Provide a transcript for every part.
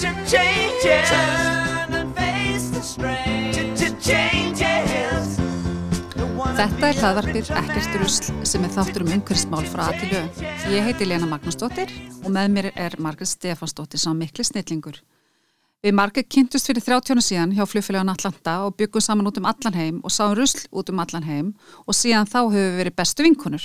to change it. Turn and face the strange changes. Þetta er hlaðvarpið Ekkert rusl sem er þáttur um umhverfsmál frá Atilju. Ég heiti Lena Magnúsdóttir og með mér er Margret Stefansdóttir sá mikli snillingur. Við Margret kynntust fyrir 30 ára síðan hjá fljófélagan Atlanta og byggum saman út um allan heim og sáum rusl út um allan heim og síðan þá höfum við verið bestu vinkunur.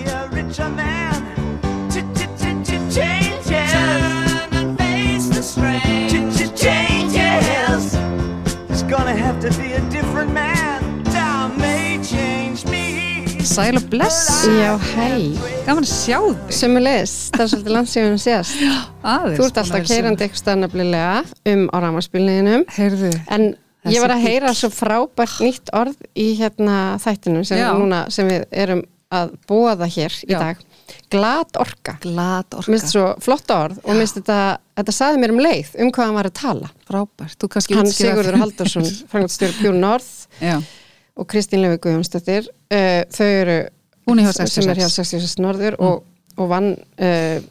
Gonna have to be a different man. Time may change me. Sæl og bless, Já, hei. gaman að sjá þig. Sumulegis, það er svolítið landsíðunum síðast. Aðeins, Þú ert alltaf keirandi eitthvað stannaflilega um á rámaspilniðinum. Heyrðu, En ég var að heyra svo frábært nýtt orð í hérna þættinum sem, núna, sem við erum að bóða hér í Já. dag. Glad orka. glad orka, Mér finnst svo flott orð og mér finnst þetta, þetta saði mér um leið um hvað hann var að tala. frábært. Þú kannski Hann útskýra Sigurður fyrir- Haldarsson, frangotstjóri Pure North Já, og Kristín Lefi Guðjónsdóttir, uh, þau eru er sem er hjá 66. 66 Norður og, og vann uh,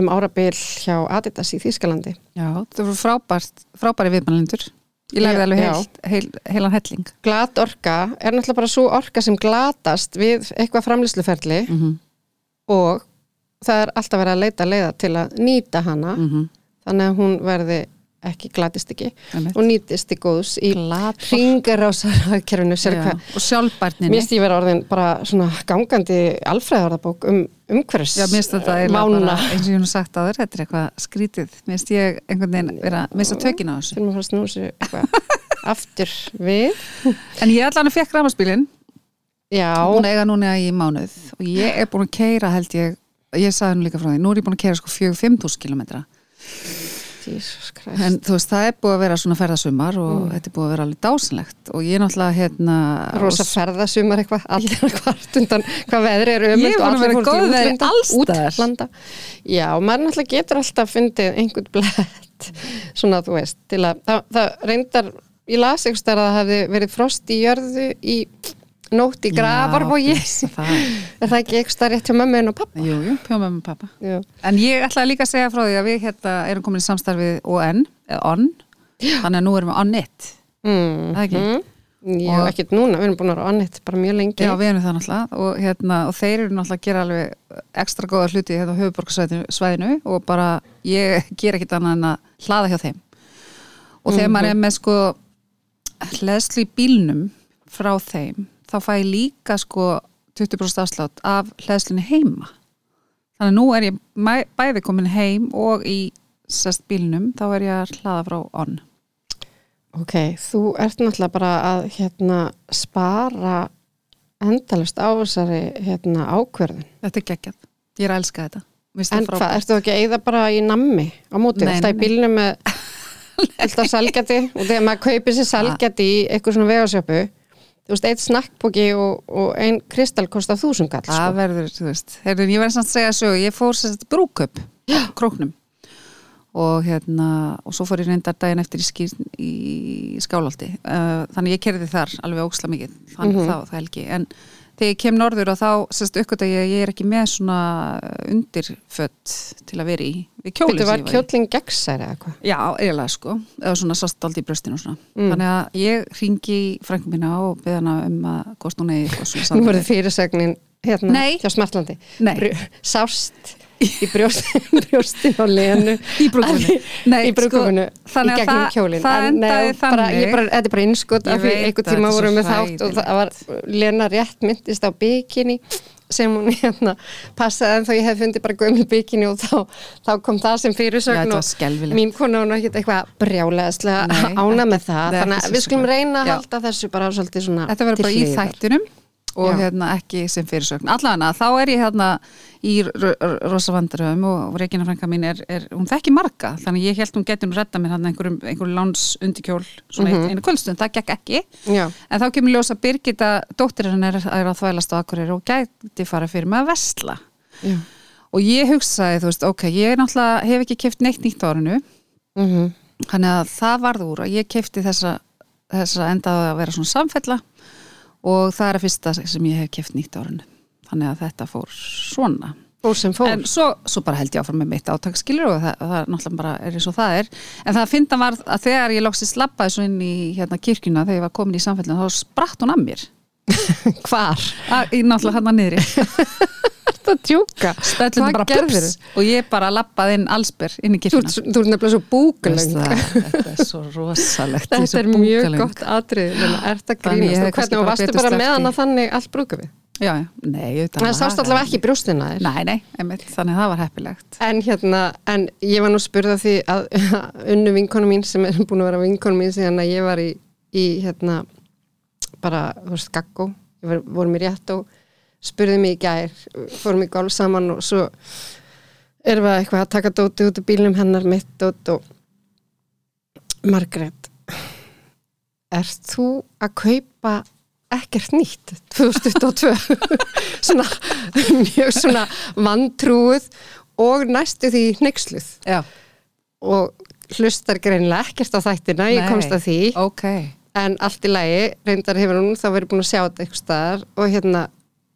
um árabil hjá Adidas í Þýskalandi. já, það voru frábært, frábæri viðmælendur. Ég lærði Já, alveg já. heil, heil, heilan helling. Glad orka er náttúrulega bara svo orka sem glatast við eitthvað framlýsluferli Mm og það er alltaf verið að leita leiða til að nýta hana -hmm. þannig að hún verði ekki glatist ekki Einmitt. og nýtist í góðs í Glad ringarásarkerfinu sér Já, hvað og sjálfbærninni. Mér vera orðin bara svona gangandi alfræðarðabók um umhverfis Já, mér finnst þetta eiginlega bara, eins og ég hef sagt á þér, þetta er eitthvað skrítið. Mér ég einhvern veginn vera að missa tökin á þessu. fyrir maður að eitthvað aftur við En ég allan að fekk rafmaspílinn, Já, búin að eiga núna í mánuð og ég er búin að keira held ég, ég sagði nú líka frá því, nú er ég búin að keira sko 4-5.000 kilometra. Jesus Christ En þú veist, það er búið að vera svona ferðasumar og þetta er búið að vera alveg dásanlegt og ég er náttúrulega hérna... Rosa ferðasumar eitthvað, allir að kvart undan hvað veðri eru er að vera góð veðri alls staðar. útlanda. Já, maður náttúrulega getur alltaf fundið einhvern blett svona þú veist, til að það, það reyndar, ég las þar að það hefði verið frost í jörðu í nótt í gravarvogi er, það ekki þar rétt hjá mömmu og pappa? jú, jú, pjóma með pappa. Jú. En ég ætlaði líka að segja frá því að við hérna erum komin í samstarfið ON, þannig að nú erum við on it. Mm. Það ekki? Já, Og- ekkert núna, við erum búin að vera annett bara mjög lengi Já, við erum það náttúrulega og, hérna, og þeir eru náttúrulega að gera alveg ekstra góða hluti hérna á höfuborgarsvæðinu og bara ég ger ekkit annað en að hlaða hjá þeim og þegar maður er með sko hleðslu í bílnum frá þeim þá fæ ég líka sko 20% afslátt af hleðslunni heima. Þannig að nú er ég bæði komin heim og í sest bílnum þá er ég að hlaða frá on. Ok, þú ert náttúrulega bara að hérna spara endalust á þessari hérna ákverðin. þetta er geggjað, ég er að elska þetta. Það En hvað, ertu ekki að eyða bara í nammi á móti? Í nei. bílnum með alltaf salgjati og þegar maður kaupir sér salgjati í eitthvað svona vegasjöpu þú veist, eitt snakkbóki og, og ein kristall kostar þúsund kall Það sko. verður, þú veist, Heyrðu, ég verður samt að segja sögu, ég fór sérst brúköp króknum. Og hérna, og svo fór ég reyndar daginn eftir í, skýr, í skálhaldi uh, þannig ég kerði þar alveg óksla mikið. Þannig Mhm. þá, það helgi, en þegar ég kem norður og þá, sérst, uppgöt að ég, ég er ekki með svona undirfött til að vera í, við kjólinn Þetta sem var ég var í. kjóllin gegnsæri eða hvað? Já, eiginlega sko, eða svona sást aldrei í bröstinu og svona, Mm. þannig að ég ringi í frænkum mína og beða hana um að hvort hún eigi eitthvað svona Nú samtal. verður fyrirsögnin hérna Nei. hjá Smartlandi. Nei. Sást í brjóst, brjóstin á lenu. Í brúðköpunni. Nei, í brúðköpunni sko, í gegnum kjólin. það En, endaði þannig- þetta er bara innskot af því að tíma þetta vorum við þátt og það var Lena rétt myndist á bikini sem hún hérna passaði en þá ég hef fundið bara gömlu bikini og þá, þá kom það sem fyrirsögn þetta var og mín kona hún ekkert eitthvað brjáleðslega Nei, ána með það. þannig að við skulum reyna að halda þessu bara svolítið svona Þetta verður til bara í hliðar. Og Já. hérna ekki sem fyrirsögn. Allavega, þá er ég hérna í rosa vandröfum og Regina frænka mín er, er, hún þekki marga, þannig ég held hún getur nú redda mér hann einhverjum, einhverjum láns undikjól svona mm einu kvöldstund, það gekk ekki. Já, en þá kemur ljósa Birgitta dóttirinn er, er að þvælast á akkurir og gæti fara fyrir með að vesla já. Og ég hugsaði, þú veist, ok, ég náttúrulega hef ekki keft neitt nýtt árinu. Mm þannig að það varð úr að ég kefti þessa, þessa endaði að vera svona samfella og það er að fyrsta sem ég hef keft nýtt árinu. Þannig að þetta fór svona. Fór sem fór. En svo, svo bara held ég áfram með mitt átakskilur og það, það náttúrulega bara er eins og það er. En það finna var að þegar ég loksist lappaði svo inn í hérna, kirkjuna þegar ég var komin í samfellinu þá spratt hún að mér. Hvar? að, í náttúrulega hann að niðri Þetta spellum Hvað bara gerðirðu? pups og ég bara lappaði inn allsber inn í Þú, kirkjuna ert- þú ert nefnilega svo búkalöng. Þetta er svo rosalegt. Þetta svo er mjög búkalöng. gott atrið Er hvernig, varstu bara með hana þannig allt brúka við? Já, nei, Það sást allavega ekki brjóstina þér Nei, nei, einmitt, þannig að það var heppilegt. En hérna, en ég var nú spurða því að unnu vinkonu mín sem er búin að vera vinkonu mín síðan að ég var í, í hérna, bara, þú veist, gaggó, ég var, vorum í rétt og spurði mig í gær, fórum í golf saman og svo erum við eitthvað að taka dóti út af bílnum hennar mitt dót og Margrét, ert þú að kaupa ekkert nýtt 2022 svona mjög svona vantrúið og næstu því neyksluð og hlustar greinilega ekkert á þættina, ég komst að því. Ok. En allt í lagi, reyndar hefur hún þá verið búin að sjá þetta eitthvað staðar og hérna,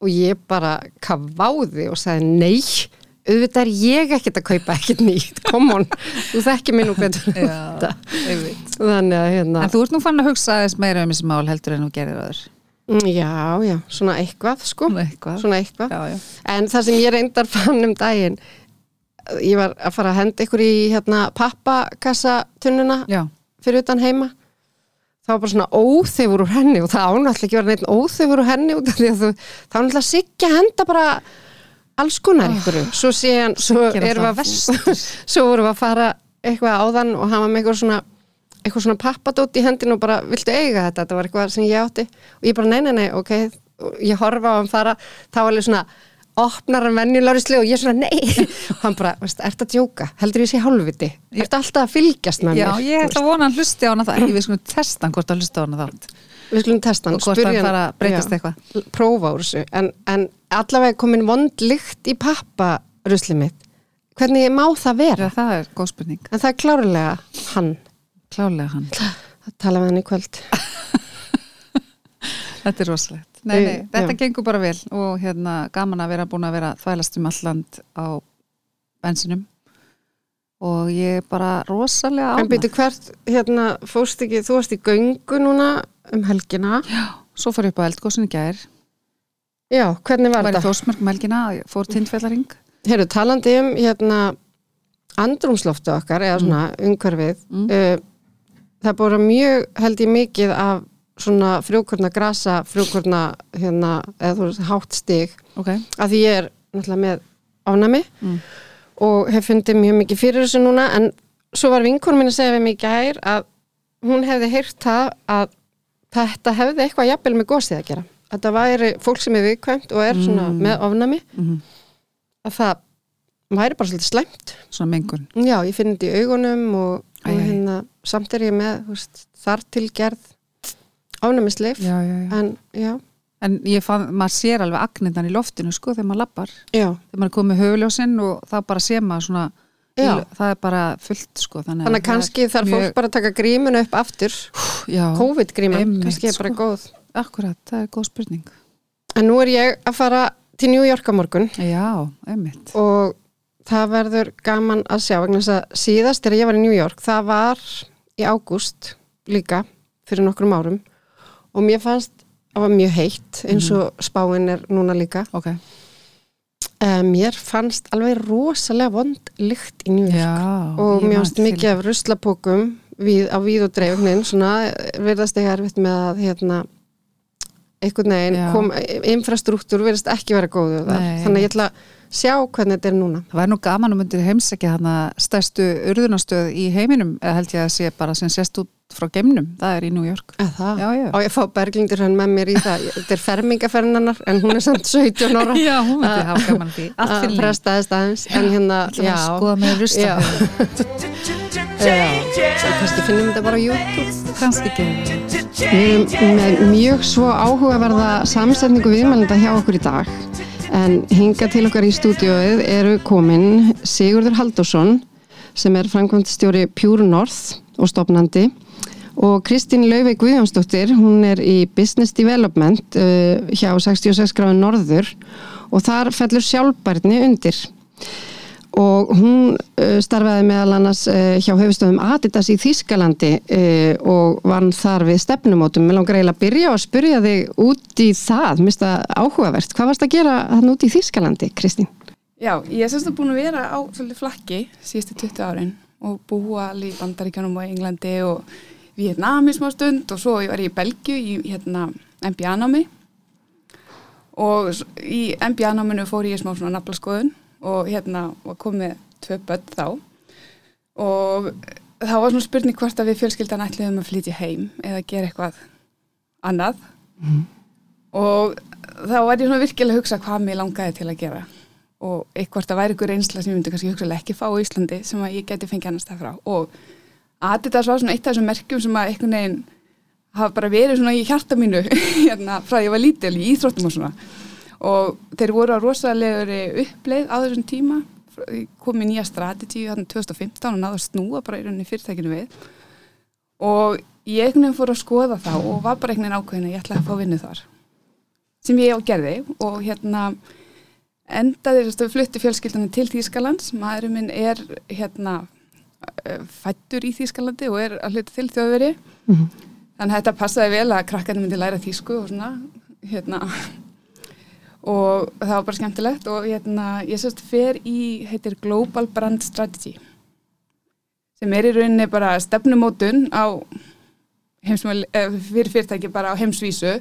og ég bara kaváði og sagði nei auðvitað er ég ekkert að kaupa ekkert nýtt. Come on, þú þekkir mér nú betur. En Já, þannig að hérna En þú ert nú fann að hugsa aðeins meira um þessi mál heldur en þú gerir aður Mm, já, já, svona eitthvað sko. Eitthvað. svona eitthvað. Já, já. En það sem ég reyndar fann um daginn ég var að fara að henda ykkur í hérna pappakassatununa fyrir utan heima það var bara svona óþefur úr henni og það ánáttúrulega ekki vera neitt óþefur úr henni út af því að þú, það sigga að henda bara alls konar ykkur svo síðan, svo Siggi er erum við að verstur. svo vorum við að fara eitthvað áðan og var með eitthvað svona eitthvað svona pappadót í hendinu og bara viltu eiga þetta, þetta var eitthvað sem ég átti. Og ég bara nei, nei, nei, ok. Og ég horfa á hann fara, þá var alveg svona opnar hann venjulegurisli og ég svona nei. Og hann bara, ert að djóka? Heldur ég sé hálfviti, ertu alltaf að fylgjast með já mér? ég ætla að vona að hlusti á hana það við skulum testa hann hvort að hlusta á hana þátt. Við skulum testa hann Og hvort hann fara að breytast já, eitthvað. prófa úr þessu. En, en allavega komin vond lykt í papparusli mitt. Hvernig má það vera? Já, það er góð spurning. En það er klárlega hann. Klálega hann. Það tala við hann í kvöld Þetta er rosalegt. Nei, nei, þetta já. gengur bara vel og hérna gaman að vera búin að vera þvælast um alland á bensinum. Og ég er bara rosalega en ánægð. byrju hvert, hérna, fórst ekki þú varst í göngu núna um helgina? Svo fór ég upp á eldgósin í gær. Já, hvernig var var í þetta? Þórsmörk um helgina, fór tindfjallaring Heyrðu, talandi um hérna andrumsloftu okkar eða svona umhverfið Mm. uh, það búið mjög held ég mikið af svona frjókurna grasa, frjókurna hérna, eða þú veist, hátt stig. Ok, að því ég er náttúrulega með ánæmi Mm. og hef fundið mjög mikið fyrir þessu núna en svo var vinkonum minn að segja við mig í gær að hún hefði heyrt það að þetta hefði eitthvað jafnvel með gósið að gera. Þetta væri fólk sem er viðkvæmt og er svona Mm. með ofnami mm að það væri bara svolítið slæmt. Svona mengun. Já, ég finn þetta í augunum og, og hérna, samt er ég með veist, þar til gerð ánæmisleif en En ég fann, maður sér alveg agnindan í loftinu sko þegar maður lappar. Já, þegar maður er komið höfuljósinn og þá bara sé maður svona Já. það er bara fullt sko þannig, þannig að kannski þarf mjög- fólk bara að taka grímuna upp aftur. Já, COVID-gríman, einmitt, kannski er bara sko. góð. Akkurat, það er góð spurning. En nú er ég að fara til New York á morgun. Já, einmitt. Og það verður gaman að sjá vegna þess að síðast þegar ég var í New York það var í ágúst líka fyrir nokkrum árum og mér fannst það var mjög heitt eins Mhm. og spáin er núna líka. Ok, uh, mér fannst alveg rosalega vond lykt í já og mér fannst mikið af ruslapókum við, á víð og dreifnin. Svona verðast ég erfitt með að hérna, einhvern veginn infrastruktúr verðist ekki vera góðu þar Nei. þannig ég ætla að sjá hvernig þetta er núna. Það væri nú gaman að myndir heimsækja hana stærstu urðunastöð í heiminum eða held ég að sé bara sem sést út frá geimnum, það er í New York. Eða það? Já, já. Og ég fá Berglindur hann með mér í það? Þetta er fermingaferðinnar en hún er samt 17 ára. Já, hún myndi hafa gaman því. Allt fyrir lengi frestaðist aðeins en hérna, já, skoða með rusta. Kannski finnum þetta bara á YouTube. Kannski ekki. Við erum með mjög svo áhugaverða samsetningu viðmælenda hjá okkur í dag en hinga til okkar í stúdióið eru komin Sigurður Haldursson sem er framkvæmdstjóri Pure North og stopnandi og Kristín Laufey Guðjónsdóttir, hún er í Business Development uh, hjá 66 gráði Norður og þar fellur sjálfbærni undir og hún uh, starfaði meðal annars uh, hjá hefustöðum Adidas í Þýskalandi uh, og var þar við stefnumótum. Mér langar eiginlega að byrja og spyrja þig út í það, mista áhugavert. Hvað varst að gera hann út í Þýskalandi, Kristín? Já, ég er semst að búin að vera á svolítið flakki síðustu 20 árin og búa alveg í Bandaríkjanum og Englandi og Vietnam í smá stund og svo var ég í Belgju í hérna MBA-námi og s- í MBA-náminu fór ég smá svona naflaskoðun og hérna var komið tvö börn þá. Og þá var svona spurning hvort að við fjölskyldan ætliðum að flytja heim eða gera eitthvað annað. Og þá var ég svona virkilega að hugsa hvað mér langaði til að gera. Og eitthvað það væri ykkur reynsla sem ég myndi kannski hugsalega ekki fá á Íslandi sem að ég geti fengið annars það frá. Og Adidas var svona eitt af þessum merkjum sem að einhvern veginn hafa bara verið svona í hjarta mínu hérna frá því ég var lítil í íþróttum og svona og þeir voru á rosalegri uppleið á þessum tíma. Komið nýja strategi þannig 2015 og náðu að snúa bara í rauninni fyrirtækinu við. Og ég einhvern veginn fór að skoða þá og var bara einhvern veginn ákveðin að ég ætla að fá vinnu þar. Sem ég á gerði og hérna endaði þess að flutti fjölskyldunum til Þýskalands. Maðurinn minn er hérna fættur í Þýskalandi og er að hluta til þjóðveri þannig að þetta passaði vel að krakkarnir myndi læra þýsku og svona hérna og það var bara skemmtilegt og hérna ég sérst fer í heitir Global Brand Strategy sem er í rauninni bara stefnumótun á heimsmæli, eh, fyrir fyrirtæki bara á heimsvísu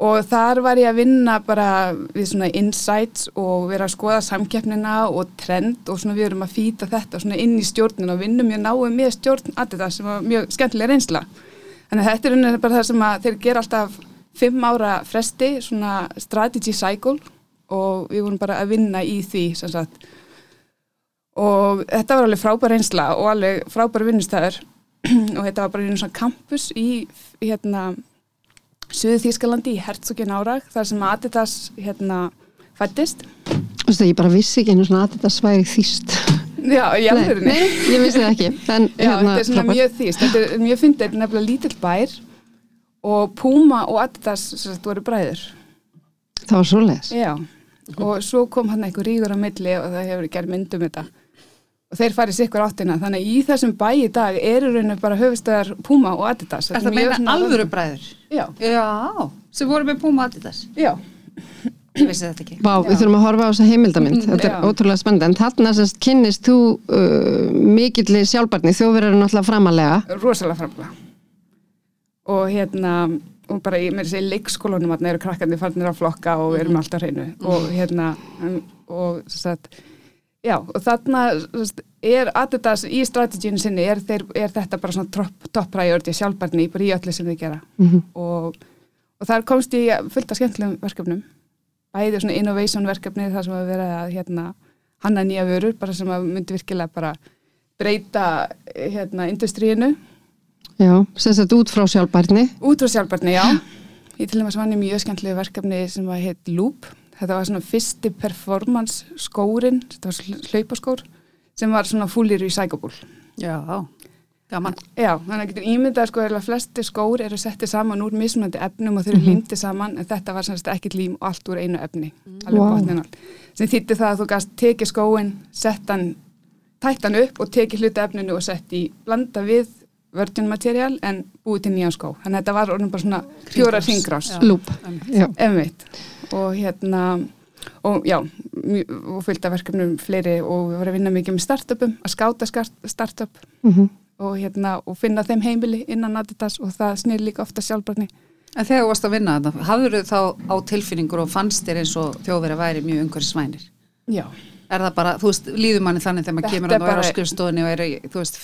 og þar var ég að vinna bara við svona insights og vera að skoða samkeppnina og trend og svona við erum að fýta þetta svona inn í stjórnina og vinnum mjög náum með stjórn að þetta sem var mjög skemmtilega reynsla. Að þetta er rauninni bara það sem að þeir gera alltaf fimm ára fresti, svona strategy cycle og við vorum bara að vinna í því sem sagt. Og þetta var alveg frábær reynsla og alveg frábær vinnustæður og þetta var bara einu svona campus í hérna Suðu Þýskalandi í Herzogin árag þar sem Adidas hérna fættist. Þú veist að ég bara vissi ekki einu svona að þetta sværi þýst. Já, Nei, alvörinni. nei, ég vissi það ekki. En, Já, þetta er svona frábært. mjög þýst. Þetta er mjög fyndið, nefnilega lítill bær og Puma og Adidas sem sagt voru bræður. Það var svoleiðis. Já, og svo kom hann einhver rígur á milli og það hefur gerð myndum þetta. Og þeir farið sikkur áttina. Þannig í þessum bæ í dag eru rauninu bara höfustöðar Puma og Adidas. Er Þetta meina alvöru bræður? Já, Já, sem voru með Puma Adidas já. Ég vissi þetta ekki Vá, við þurfum að horfa á þessa heimildamind. Þetta er Já. ótrúlega spennandi. En þarna sérst kynnist þú uh, mikilli sjálfbarni. Þjóðverður eru náttúrulega framalega. rosalega framlega og hérna og bara í, mér sé leikskólanum að eru krakkandi farnir að flokka og við erum alltaf á hreinu. Og hérna og svo að já og þarna sagt, er Adidas í strategínu sinni er, þeir, er þetta bara svona top, priority sjálfbarni bara í öllu sem þið gera. Og, og þar komst ég fullt af skemmtilegum verkefnum. Bæði svona innovation verkefni þar sem að vera að hérna hanna nýja vörur bara sem að myndi virkilega bara breyta hérna industríinu Já, sem sagt út frá sjálfbarni. Út frá sjálfbarni, já. Ég til dæmis vann í mjög skemmtilegu verkefni sem var heit Loop. Þetta var svona fyrsti performance skórin, þetta var hlaupaskór, sem var svona fully recyclable. Já, gaman Já, þannig að getur ímyndað sko að flesti skór eru settið saman úr mismunandi efnum og þau eru límtið saman en þetta var semst ekki lím og allt úr einu efni, alveg Vá. wow. botnin all. Sem þýtti það að þú gast tekið skóin, sett hann, tætt hann upp og tekið hluta efninu og sett í blanda við virgin material en búið til nýjan skó. Þannig að þetta var orðin bara svona fjóra ringrás. Lúp. Og hérna, og já, og fylgta verkefnum fleiri og við varum að vinna mikið með startupum, að skáta startup Mm og hérna, og finna þeim heimili innan Adidas og það snýr líka ofta sjálfbarni. En þegar þú varst að vinna þetta, hafður þau þá á tilfinningur og fannst þér eins og þjóðverið væri mjög umhverfisvænir? Já, Er það bara, þú veist, líður manni þannig þegar maður kemur er að vera á skrifstofunni og er, í, þú veist,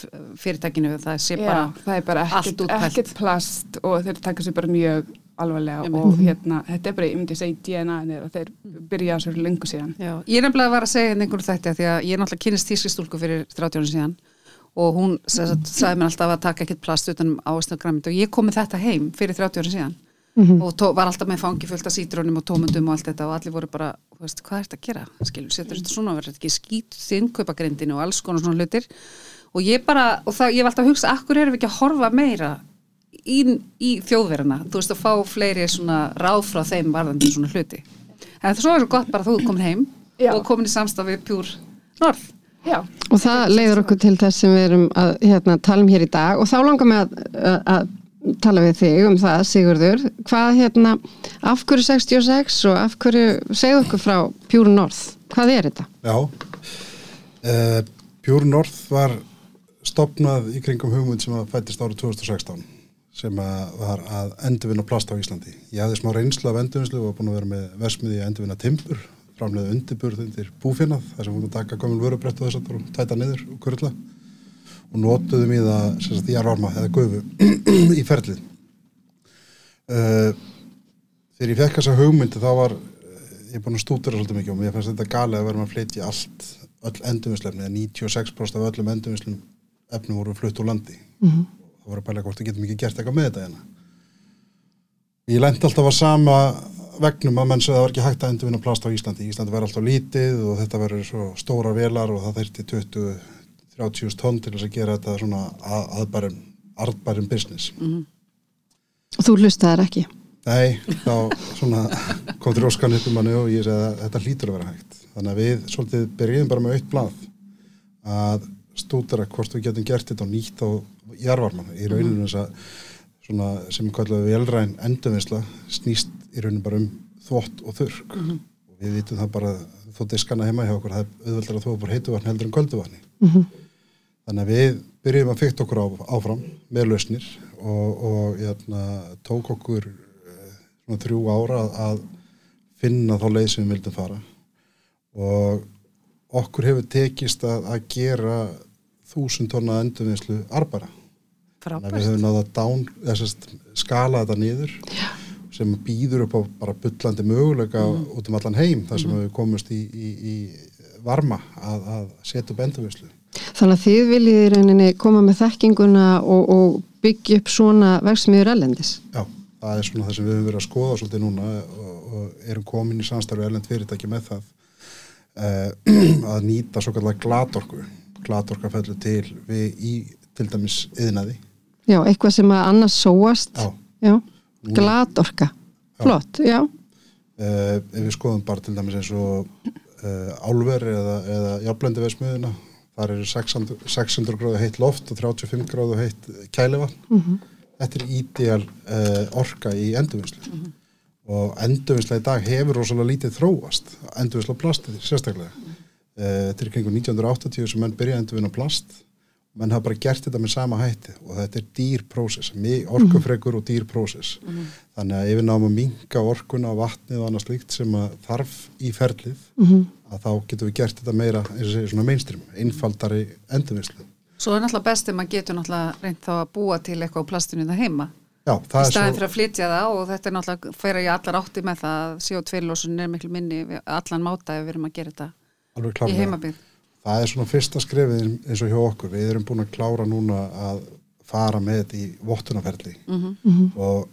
fyrirtækinu, það sé já bara, það er bara ekkert, ekkert plast og þeir taka sér bara mjög alvarlega Einmitt. og hérna, þetta er bara, ég myndi segja DNA þeirra, þeir byrja á sér lengu síðan. já. Ég er nefnilega að vera að segja hérna einhverju þetta því að ég er náttúrulega kynist tíski stúlku fyrir 30 árum síðan og hún sagði mér alltaf að taka ekkert plast utan um áherslu og græmið og ég kom með þetta heim fyrir 30 árum síðan og tó, var alltaf með fangi fullt af sítrónum og tómundum og allt þetta og allir voru bara, þú veist, hvað er þetta að gera? Skilur, setur þetta svona, verður þetta ekki skýt þinnkaupagreindinu og alls konar svona hlutir? Og ég bara, og það, ég var alltaf að hugsa akkur erum við ekki að horfa meira í, í þjóðverðina, þú veist, að fá fleiri svona ráð frá þeim varðandi svona hluti. En það svo er svo gott bara að þú er komin heim Já. og komin í samstafi pjúr norð Já, Og það leiður okkur til þess sem við erum að hérna, tala um hér í dag. Og þá langar mig að, að, að tala við þig um það, Sigurður. Hvað hérna, af hverju 66 og af hverju, segðu okkur frá Pure North, hvað er þetta? Já, uh, Pure North var stopnað í kringum hugmynd sem að fættist árið 2016 sem að var að endurvinna plast á Íslandi. Ég hafði smá reynslu af endurvinnslu og var búin að vera með versmiði að endurvinna timpur, framleiði undirburð undir búfinnað þar sem hún að taka gömul vörubrett og þess að tæta niður og kurla og notuðum í það sagt jarvarma eða gufu í ferlið. Uh, þegar ég fekk þessa hugmyndi þá var ég er búin að stúdura svolítið mikið og mér fannst þetta galið að vera með að flytja allt öll endurvinnslefni, eða 96% af öllum endurvinnslum efnum voru flutt úr landi Mhm. það voru að bæla hvort við getum ekki gert eitthvað með þetta hérna ég lendi alltaf að sama vegnum að menn sem það var ekki hægt að endurvinna plast á Íslandi Íslandi verður alltaf lítið og þetta verður svo stóra velar og það þurfti 20-30 tonn til þess að gera þetta svona að, aðbærum arðbærum business Og þú hlustaðir ekki. Nei, þá svona kom til óskan upp um manni og ég segi að þetta hlýtur að vera hægt. Þannig að við svolítið byrjum bara með eitt blað að stúdara hvort við getum gert þetta og nýtt á jarvarman. Í rauninu þess að svona sem við elræn endurvinnsla snýst í rauninu bara um þvott og þurrk. Og við vitum það bara þó diskana heima hjá okkur, það er auðveldar að þú bara heitu vatn heldur en köldu vatni. Þannig að við byrjum að fykta okkur á, áfram með lausnir og, og jæna, tók okkur eh, svona þrjú ára að, finna þá leið sem við vildum fara og okkur hefur tekist að, að gera þúsund tonna endurvinnslu arbara. Að við frábært höfum náða dán, þessast, skala þetta niður Já. sem býður upp á bara bullandi möguleika út um allan heim þar sem við komumst í, í, í varma að, að setja upp endurvinnslu. Þannig að þið viljið í rauninni koma með þekkinguna og, og byggja upp svona verksmiður ellendis. Já, það er svona það sem við höfum verið að skoða svolítið núna og, og erum komin í samstarfi erlend fyrirtæki með það uh, að nýta svo kallar glatorku. Glatorka fellur til við í til dæmis yðnaði. Já, eitthvað sem að annars sóast. Já. Já. Gladorka. Flott, já. Uh, ef við skoðum bara til dæmis eins og uh, álver eða, eða jafnblendi veðsmiðuna, þar eru 600, 600 gráðu heitt loft og 35 gráðu heitt kælivatn. Þetta er ídéal uh, orka í endurvinnslu. Og endurvinnsla í dag hefur rosalega lítið þróast, endurvinnsla á plastið sérstaklega. Uh, þetta er kringu 1980 sem menn byrja endurvinna plast. Menn hafa bara gert þetta með sama hætti. Og þetta er dýr prósess, orkufrekur og dýr prósess. Þannig að ef við náum að minka orkuna á vatnið og annað slíkt sem að þarf í ferlið, að þá getum við gert þetta meira, eins og segja, svona mainstream, einfaldari endurvinnslu. Svo er náttúrulega best ef maður getur náttúrulega reynd þá að búa til eitthvað á plastinu það heima. Já, í það er staðin svo, fyrir að flytja það og þetta er náttúrulega fyrir að ég allar átti með það að CO2-lósun er miklu minni við allan máta ef við erum að gera þetta í heimabíð Það er svona fyrsta skrefið eins og hjá okkur. Við erum búin að klára núna að fara með þetta í vottunarferli. Og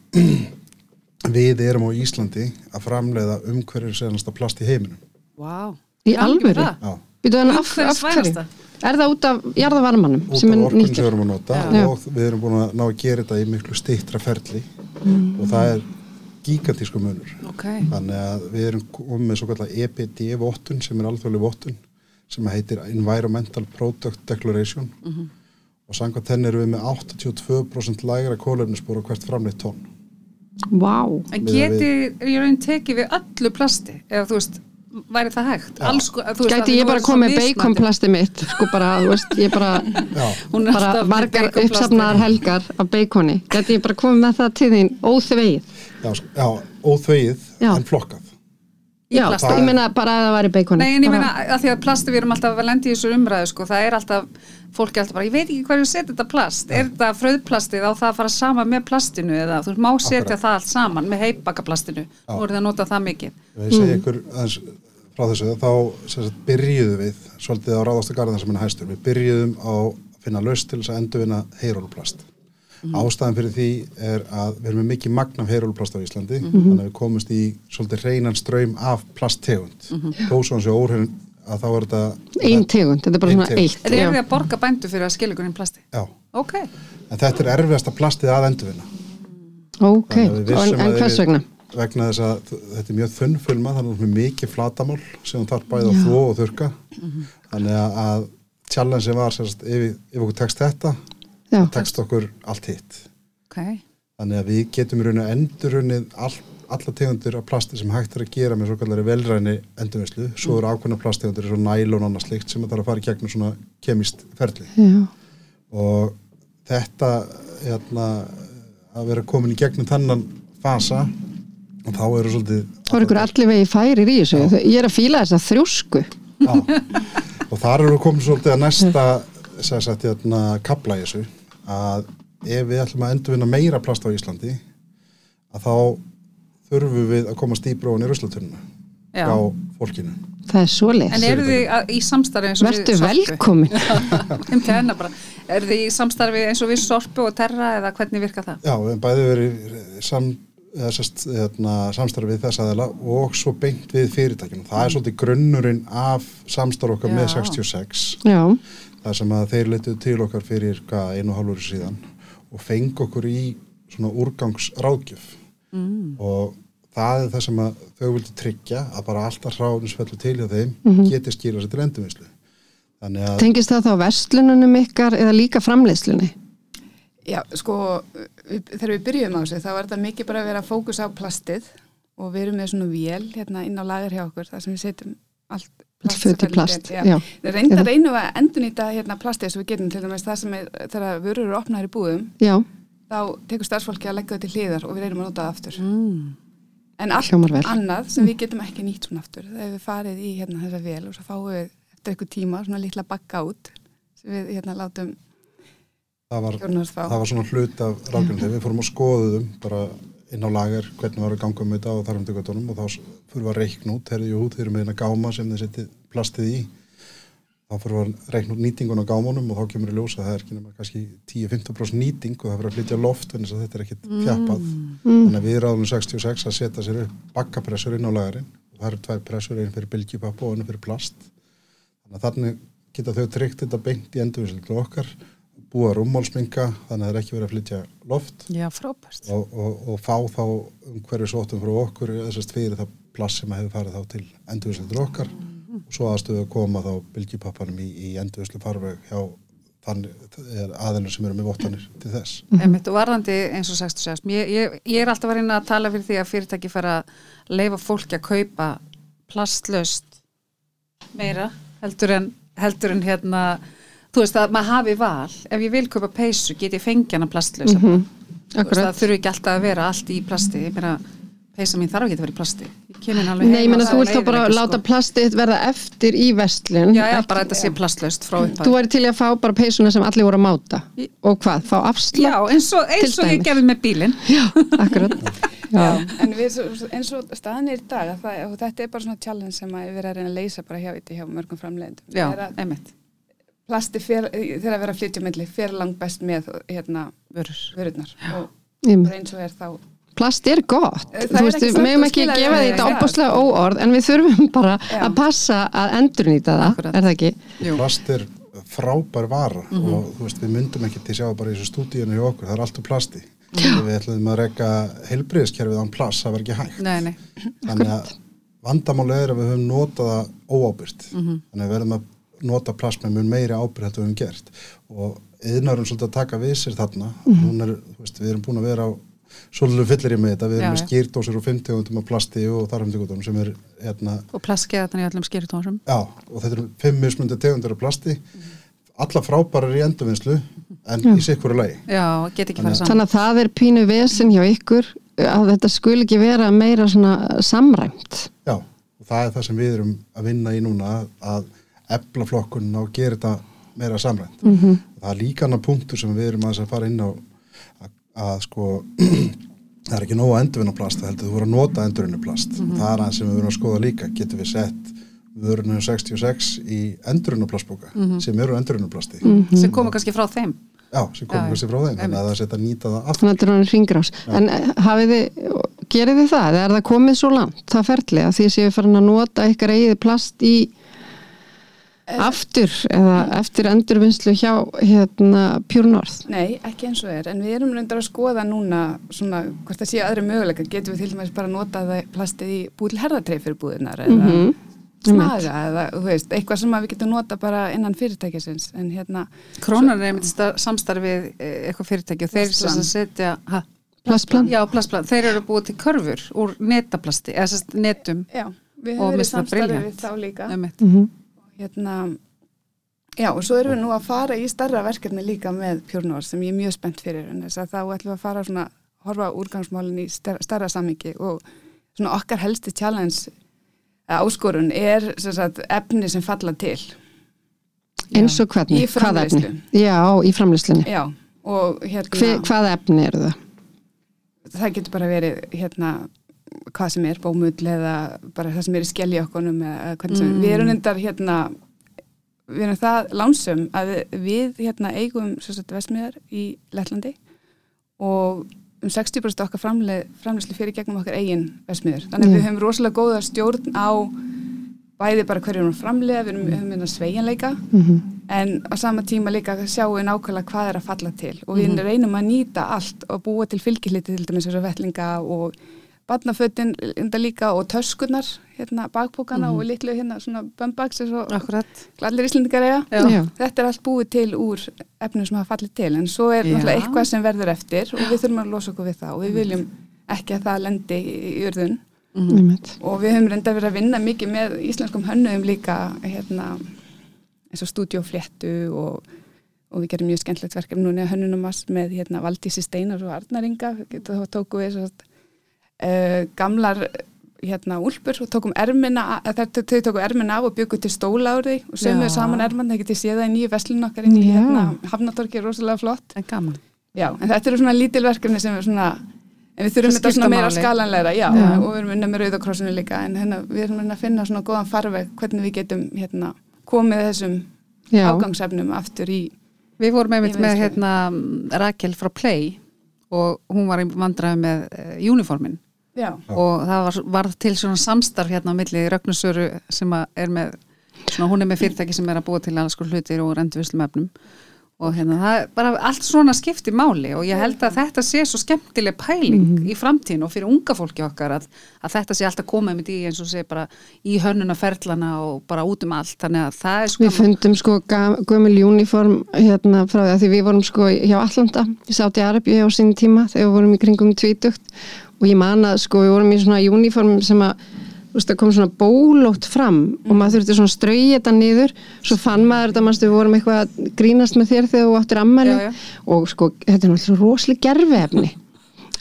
við erum á Íslandi að framleiða umhverjur senasta plast í heiminum. Vá, Í alvöru? Já. Býtu þannig af, af hverju? Umhverfisvænasta. Er það út af jarðavarmanum út sem af er orkun sem við erum að nota Já. og við erum búin að ná að gera þetta í miklu stittra ferli og það er gigantísku munur ok þannig að við erum komið með svo kallar EPD vottun sem er alþjóðlega vottun sem heitir Environmental Product Declaration og samkvæmt henni erum við með 82% lægra kólefnisbúr á hvert framleitt tónn Vá. En Miðað geti, ég raun tekið við öllu plasti eða þú veist, væri það hægt? Alls, Gæti ég bara komið baconplasti mitt sko bara, þú veist, ég bara bara margar uppsafnaðar helgar af baconi, gæti ég bara komið með það til þín óþveið, já, já óþvegið en flokkað já, plasti. ég meina bara að það væri baconi Nei, en ég meina að því að plasti við erum alltaf að lendi í þessu umræðu sko, það er alltaf, fólk er alltaf bara ég veit ekki hverju setja þetta plast, er þetta fröðplastið á það að fara saman með plastinu eða þú má setja Akkurat. það allt saman með heipbakaplastinu, þú voruð að nota það mikið? Ég segi ykkur aðeins frá þessu þá sagt, byrjuðum við svolítið á ráðastu garðan sem er hæstur. Við byrjuðum á að finna laust til þess að endurvinna heyrólplast ástæðan fyrir því er að við erum með mikið magn af heyrólplast á Íslandi þannig að við komumst í svolítið reynan ströym af plasttegund. Þó svo hans er óhrinn að þá er þetta ein tegund, þetta er bara svona eitt Er já. þið að borga bændu fyrir að skilja ykkur inn plasti? já, Ok, en þetta er erfiðasta plastið að endurvinna. Ok, að en, en að hvers vegna? vegna þess að þetta er mjög þunnfulma þannig að það er mikið flatamál sem hún þarf bæði að þvó og þurka þannig að, að challenge var sagt, ef, ef okkur tekst þetta já, tekst okkur allt hitt. Ok. Þannig að við getum í rauninu endurunnið all, alla tegundir af plasti sem hægt er að gera með svo kallari velræni endurvinnslu. Svo eru ákveðna plasttegundir og nælón og annað slikt sem það þarf að fara í gegnum svona kemist ferli. Já, og þetta hérna, að vera komin í gegnum þennan fasa og þá eru svolítið þá er ykkur allir vegi færir í þessu. Ég er að fíla þess að þrjósku. Já. og þar eru komin svolítið að næsta sem sagt hérna kapla í þessu að ef við ætlum að endurvinna meira plast á Íslandi að þá þurfum við að komast dýbra ofan í ruslatununa Já. á fólkinu það er svoleiðis En eru þið að- í samstarfi eins og við verður Sorpu? velkomin Um. Eru þið í samstarfi eins og við sorpu og terra eða hvernig virka það? Já, við hefum bæði verið sam, eða, sest, hérna, samstarfið við þess aðeila og svo beint við fyrirtækinu. Það er svolítið grunnurinn af samstarf okkar með Já. 66 já, þar sem að þeir letuðu til okkar fyrir hvað, einu hálfur síðan og feng okkur í svona úrgangsráðgjöf. Mm. og það er það sem að þau vildi tryggja að bara alltaf hráðinsfellu til hjá þeim geti skilað sér til endurvinnslu. Að tengist það þá verslununum ykkar eða líka framleiðslunni? Já, sko, við, þegar við byrjum á þessu þá er þetta mikið bara að vera fókus á plastið og við erum með svona vél hérna inn á lagar hjá okkur þar sem við setjum Allt föt í plast, Já. já. Reynda reynum við að endurnýta hérna plastið sem við getum til dæmis það sem er, þegar vörur eru opnaðar í búðum já, þá tekur starfsfólki að leggja þetta til hliðar og við reynum að nota það aftur. Mm. En allt vel. annað sem við getum ekki nýtt svona aftur, það hefur við farið í hérna þessa vél og svo fáum við eftir eitthvað tíma svona litla bakka út sem við hérna látum það var, það var svona hlut af ráðgjörnum þegar við fórum að skoðuðum bara inn á lager hvernig var að ganga um þetta og þar um tökutunum og þá fyrir við að reikna út þegar jú, þeir eru með hérna gáma sem þeir setja plastið í. Þá fyrir við að reikna út nýtingun á gámunum og þá kemur í ljós að það er ekki nema kannski 10-15% nýting og það fyrir að flytja loft en þess að þetta er ekkit þjappað. Þannig að við ráðum 66 að setja sér upp bakkapressur inn á lagarinn og það eru tvær pressur, einn fyrir bylgjupappa og einn fyrir plast. Þannig að þannig geta þau tryggt þetta beint í endurvinnslu til okkar búa rúmmálsminga þannig að það er ekki verið að flytja loft. Já, frábært. og, og, og fá þá umhverju sóttum frá okkur þessast fyrir það plass sem hefur farið þá til endurvinnslu til okkar og svo aðstöðu að koma þá bylgjupappanum í, í endurvinnslu farveg hjá aðeins sem eru með vottanir til þess. Einmitt, og varðandi eins og 66 ég, ég, ég er alltaf að reyna að tala fyrir því að fyrirtæki fara að leifa fólki að kaupa plastlaust meira heldur en, heldur en hérna þú veist að maður hafi val. Ef ég vil kaupa peysu get ég fengja hana plastlausa. Mm -hmm. akkurat. það þurfi ekki alltaf að vera allt í plasti. Ég meina, peysa mín þarf ekki að vera í plasti. Ég Nei, ég og þú vilt þá bara ekki, láta sko. plastið verða eftir í vestlun já, já, bara þetta sé plastlaust frá upphæð Þú væri til að fá bara peysuna sem allir voru að máta. Í- og hvað, fá afslátt? já, eins og, eins og ég gerði með bílinn. Já, akkurat. Já, En við, eins og staðan er í dag að það, þetta er bara svona challenge sem að við erum að reyna að leysa bara hjá, hjá mörgum framleiðendum. já, einmitt, plasti fer, þegar að vera að flytja á milli fer langt best með hérna vörur. vörurnar. Og eins og er þá plast er gott. Það Þú veist, við að ekki að gefa því þetta það ábúslega óorð en við þurfum bara Já. að passa að endurnýta það, Akkurat. er það ekki? Jú. plast er frábær vara og þú veist, við myndum ekki til að sjá bara í þessu stúdíunni hjá okkur, það er allt úr plasti. Við ætlum að reyka heilbriðiskerfið án plast, það var ekki hægt. Nei, nei, þannig að vandamáli er að við höfum notað það óábyrgt. Mhm. þannig að við verðum að nota plast með mun meiri ábyrgt heldur við höfum gert. Og yðnarum svolítið að taka við sér þarna. Mhm. Hún er, þú veist, við erum búin að vera á svolítið fyllir ég með þetta, við erum Já, með já. skýrdósir og 50 tegundum af plasti og þarfumtegundum sem er hérna, og plastgeðatan í öllum skýrtónsum já, og þetta eru fimm mismundi tegundur af plasti. Alla frábærar í endurvinnslu en í sikkur lagi. Já, get ekki fara saman. Þannig að það er pínu vesen hjá ykkur að þetta skul ekki vera meira svona samræmt. Já, og það er það sem við erum að vinna í núna að efla flokkunna og gera þetta meira samrænt. -hmm. Það er líka annar punktur sem við erum aðeins að fara inn á að, að sko það er ekki nóg að endurvinna plast, það heldur þú voru að nota endurvinna plast. Það er aðeins sem við erum að skoða líka, getum við sett vörunum 66 í endurvinna plastbóka sem eru endurvinna plasti. sem koma kannski frá þeim Já, sem já. kannski frá þeim, þannig að það setja að nýta það aftur. Þannig að þetta er hann ringrás. En eh, hafið þið, gerið þið það? Er það komið svo langt, það ferli, að því séu farin að nota ykkar eigið plast í aftur eða eftir endurvinnslu hjá hérna Pure North? Nei, ekki eins og er, en við erum reyndar að skoða núna svona hvort það séu aðri möguleika, getum við til dæmis bara að nota það plastið í herðatrei fyrir búðunar eða Mhm. snaga eða þú veist, eitthvað sem að við getum nota bara innan fyrirtækisins, en hérna Krónan er einmitt sta- samstarfið eh, eitthvað fyrirtæki og þeir sem setja ha, Plastplan? Já, plastplan, þeir eru búið til körfur úr netaplasti, eða sérst netum já, við Og höfum verið samstarfið þá líka einmitt. Hérna Já, og svo erum við nú að fara í starra verkefni líka með Pjórnór sem ég er mjög spennt fyrir en þess að þá ætlum við að fara svona horfa úrgangsmálinn í star- starra samingi og svona okkar helsti challenge áskorun er sem sagt, efni sem falla til Eins og hvernig? Hvað efni? Já, í og hérna hvað efni eru það? það getur bara verið hérna hvað sem er, bómull eða bara það sem er í skeljaokkunum eða hvernig sem, við erum endar hérna við erum það lánsum að við, hérna eigum sagt vesmiðar í Lettlandi og um 60% okkar framleiðslu fyrir gegnum okkar eigin vesmiður. Þannig að Já. við höfum rosalega góða stjórn á bæði bara hverju við erum að framleiða, við höfum hérna sveigjanleika Mm en á sama tíma líka sjáum við nákvæmlega hvað er að falla til. Og við reynum að nýta allt og búa til fylgiliti til dæmis þess að vettlinga og barnafötin enda líka og töskurnar hérna bakpókana og litlu hérna svona bumbags eins og Akkurat allir íslendingar. Já. þetta er allt búið til úr efnum sem hafa fallið til en svo er Já. náttúrulega eitthvað sem verður eftir og við þurfum að losa okkur við það og við viljum ekki að það lendi í urðun Einmitt. og við höfum reynda verið að vinna mikið með íslenskum hönnuðum líka hérna, eins og stúdíófléttu og, og við gerum mjög skemmtlegt verkefni núna hönnunum með hérna, Valdísi Steinar og Arnaringa þá tókum við svo, uh, gamlar hérna úlpur og tókum ermina þau þau tóku ermina af og byggu til því og sömuðu saman erman, það getið séð það í nýju veslun okkar inn í Já. hérna, Hafnatorki, rosalega flott En gaman Já, en þetta eru svona lítil verkefni sem er svona en við þurfum þetta svona meira máli. skalanlegra, já, Já. og við erum unna með rauðakrossinu líka, en hérna, við erum að finna svona góðan farveg hvernig við getum hérna, komið þessum Já. afgangsefnum aftur í Við vorum einmitt með hérna Rakel frá Play og hún var í vandræði með uh, uniformin Já, og það var, var til svona samstarf hérna á milli Rögnusöru sem er með svona, hún er með fyrirtæki sem er að búa til alls sko hlutir og rendurvislum efnum og hérna það er bara allt svona skipti máli og ég held að þetta sé svo skemmtileg pæling í framtíðin og fyrir unga fólki okkar að, að þetta sé alltaf komið með því eins og sé bara í hönnunaferlana og bara út um allt. Þannig að það er sko Við fundum sko gömul uniform hérna frá því að því við vorum sko hjá Allanda í Sáti Arabi á sín tíma þegar við vorum í kringum tvítugt og ég man að sko við vorum í svona uniform sem að veist, kom svona bólótt fram og maður þurfti svona strauja þetta niður svo fann maður þetta, manstu, við vorum eitthvað að grínast með þér þegar þú áttir ammæli Já, já. og sko, þetta er náttúrulega rosalega gerfi efni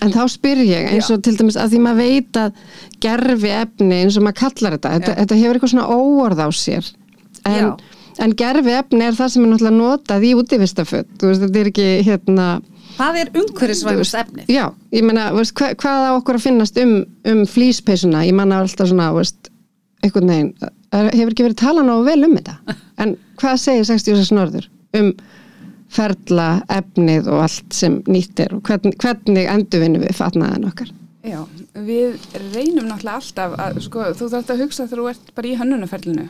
en þá spyr ég eins og til dæmis að því maður veit að gerfi efni eins og maður kallar þetta þetta, Já. þetta hefur eitthvað svona óorð á sér en, Já. en gerfi efni er það sem er náttúrulega notað í veist, þetta er ekki hérna hvað er umhverfisvægust efnið? já, ég meina, veist, hva, hvað á okkur að finnast um, um flýspeysuna, ég manna alltaf svona, veist, einhvern veginn hefur ekki verið talað nógu vel um þetta. En hvað segir 66 norður um ferla, efnið og allt sem nýtt er og hvernig, hvernig endurvinnum við fatnaðan okkar? Já, við reynum náttúrulega alltaf að, sko, þú þarft að hugsa þegar þú ert bara í hönnunaferlinu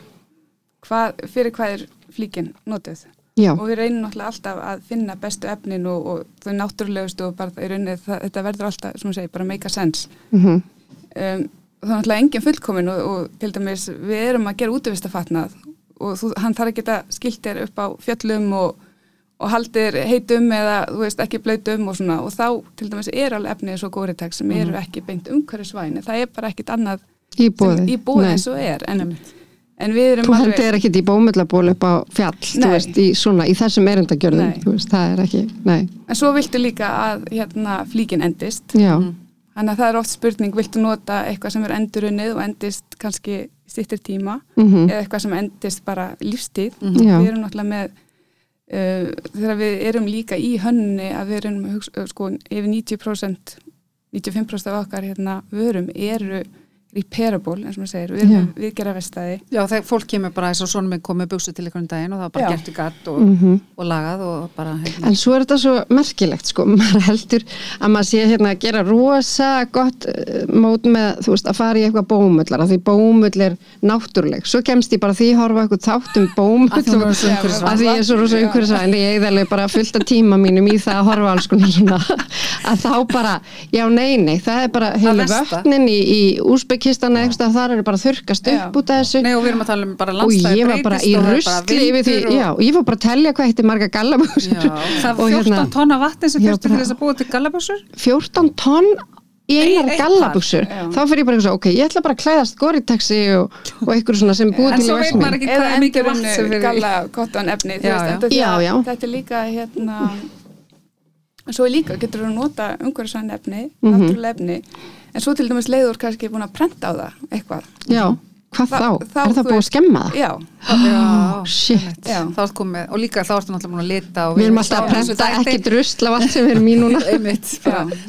hvað, fyrir hvað er flíkin notuð já, og við reynum náttúrulega alltaf að finna bestu efnin og, og þau náttúrulegustu og bara í rauninni það, þetta verður alltaf, sem að segja, bara make a sense. Mm um, það er náttúrulega engin fullkomin og, og til dæmis við erum að gera útivistafatnað og þú, hann þarf að geta skilt þér upp á fjöllum og og haldir heitum eða þú veist ekki blöytum og svona. Og þá til dæmis er alveg efnið svo góritek sem eru ekki beint umhverfisvæni það er bara ekkit annað Í sem- bóði. í bóði eins og er en, en við erum Þú hendur ekkit í bómullaból upp á fjall, veist, í svona, í þessum erindagjörðum, veist, það er ekki, nei, en svo viltu líka að hérna flíkin endist. Já, þannig að það er oft spurning, viltu nota eitthvað sem er endurunnið og endist kannski stýttir tíma mhm, eða eitthvað sem endist bara lífstíð? Já. við erum náttúrulega með uh, þegar við erum líka í hönni að við erum uh, sko, yfir 90% 95% af okkar hérna, vörum eru repairable, eins og maður segir, við erum Já. við gera vestæði Já, þegar fólk kemur bara eins og svona minn komið buksu til einhvern daginn og það var bara Já. gert í gatt og, mhm. og lagað og bara hérna. En svo er þetta svo merkilegt sko, maður heldur að maður sé hérna að gera rosa gott uh, mót með, þú veist, að fara í eitthvað bómullar, af því bómull er náttúruleg. Svo kemst ég bara því að horfa eitthvað þátt um bómull Að því að ég er svo rosa umhverfisvæn, ég eigði alveg bara fullt af tíma mínum í það að horfa alls konar að þá bara, já nei, nei, það er bara Úsbekistan eða eitthvað, þar eru bara þurrkast Já. upp út af þessu. Nei, og við erum að tala um bara Og landstæði ég var bara í rusli yfir því, já, og ég var bara að telja hvað heitir marga gallabúsur. Já, það Og er 14 hérna- tonna vatni sem Já, þurftu bara- til þess að búa til gallabössur 14 tonn í einar par, já. þá fyrir ég bara eitthvað, ok, ég ætla bara að klæðast goritaxi og, og einhver svona sem búið til í svo veit maður versminn ekki eða hvað er mikið vatn sem galla kottan efni Já, já. Þetta, Já, já. þetta er líka hérna svo er líka, getur þú að nota umhverfisvæn efni, Mhm. náttúrulega efni en svo til dæmis leiður kannski búin að prenta á það eitthvað já, hvað Þá- þá? þá, er það þú búið að skemma það? Já, Já, shit, já. þá ertu komið og líka þá ertu náttúrulega búin að lita og við erum alltaf að prenta þætti- ekki drusl af allt sem við erum í núna einmitt.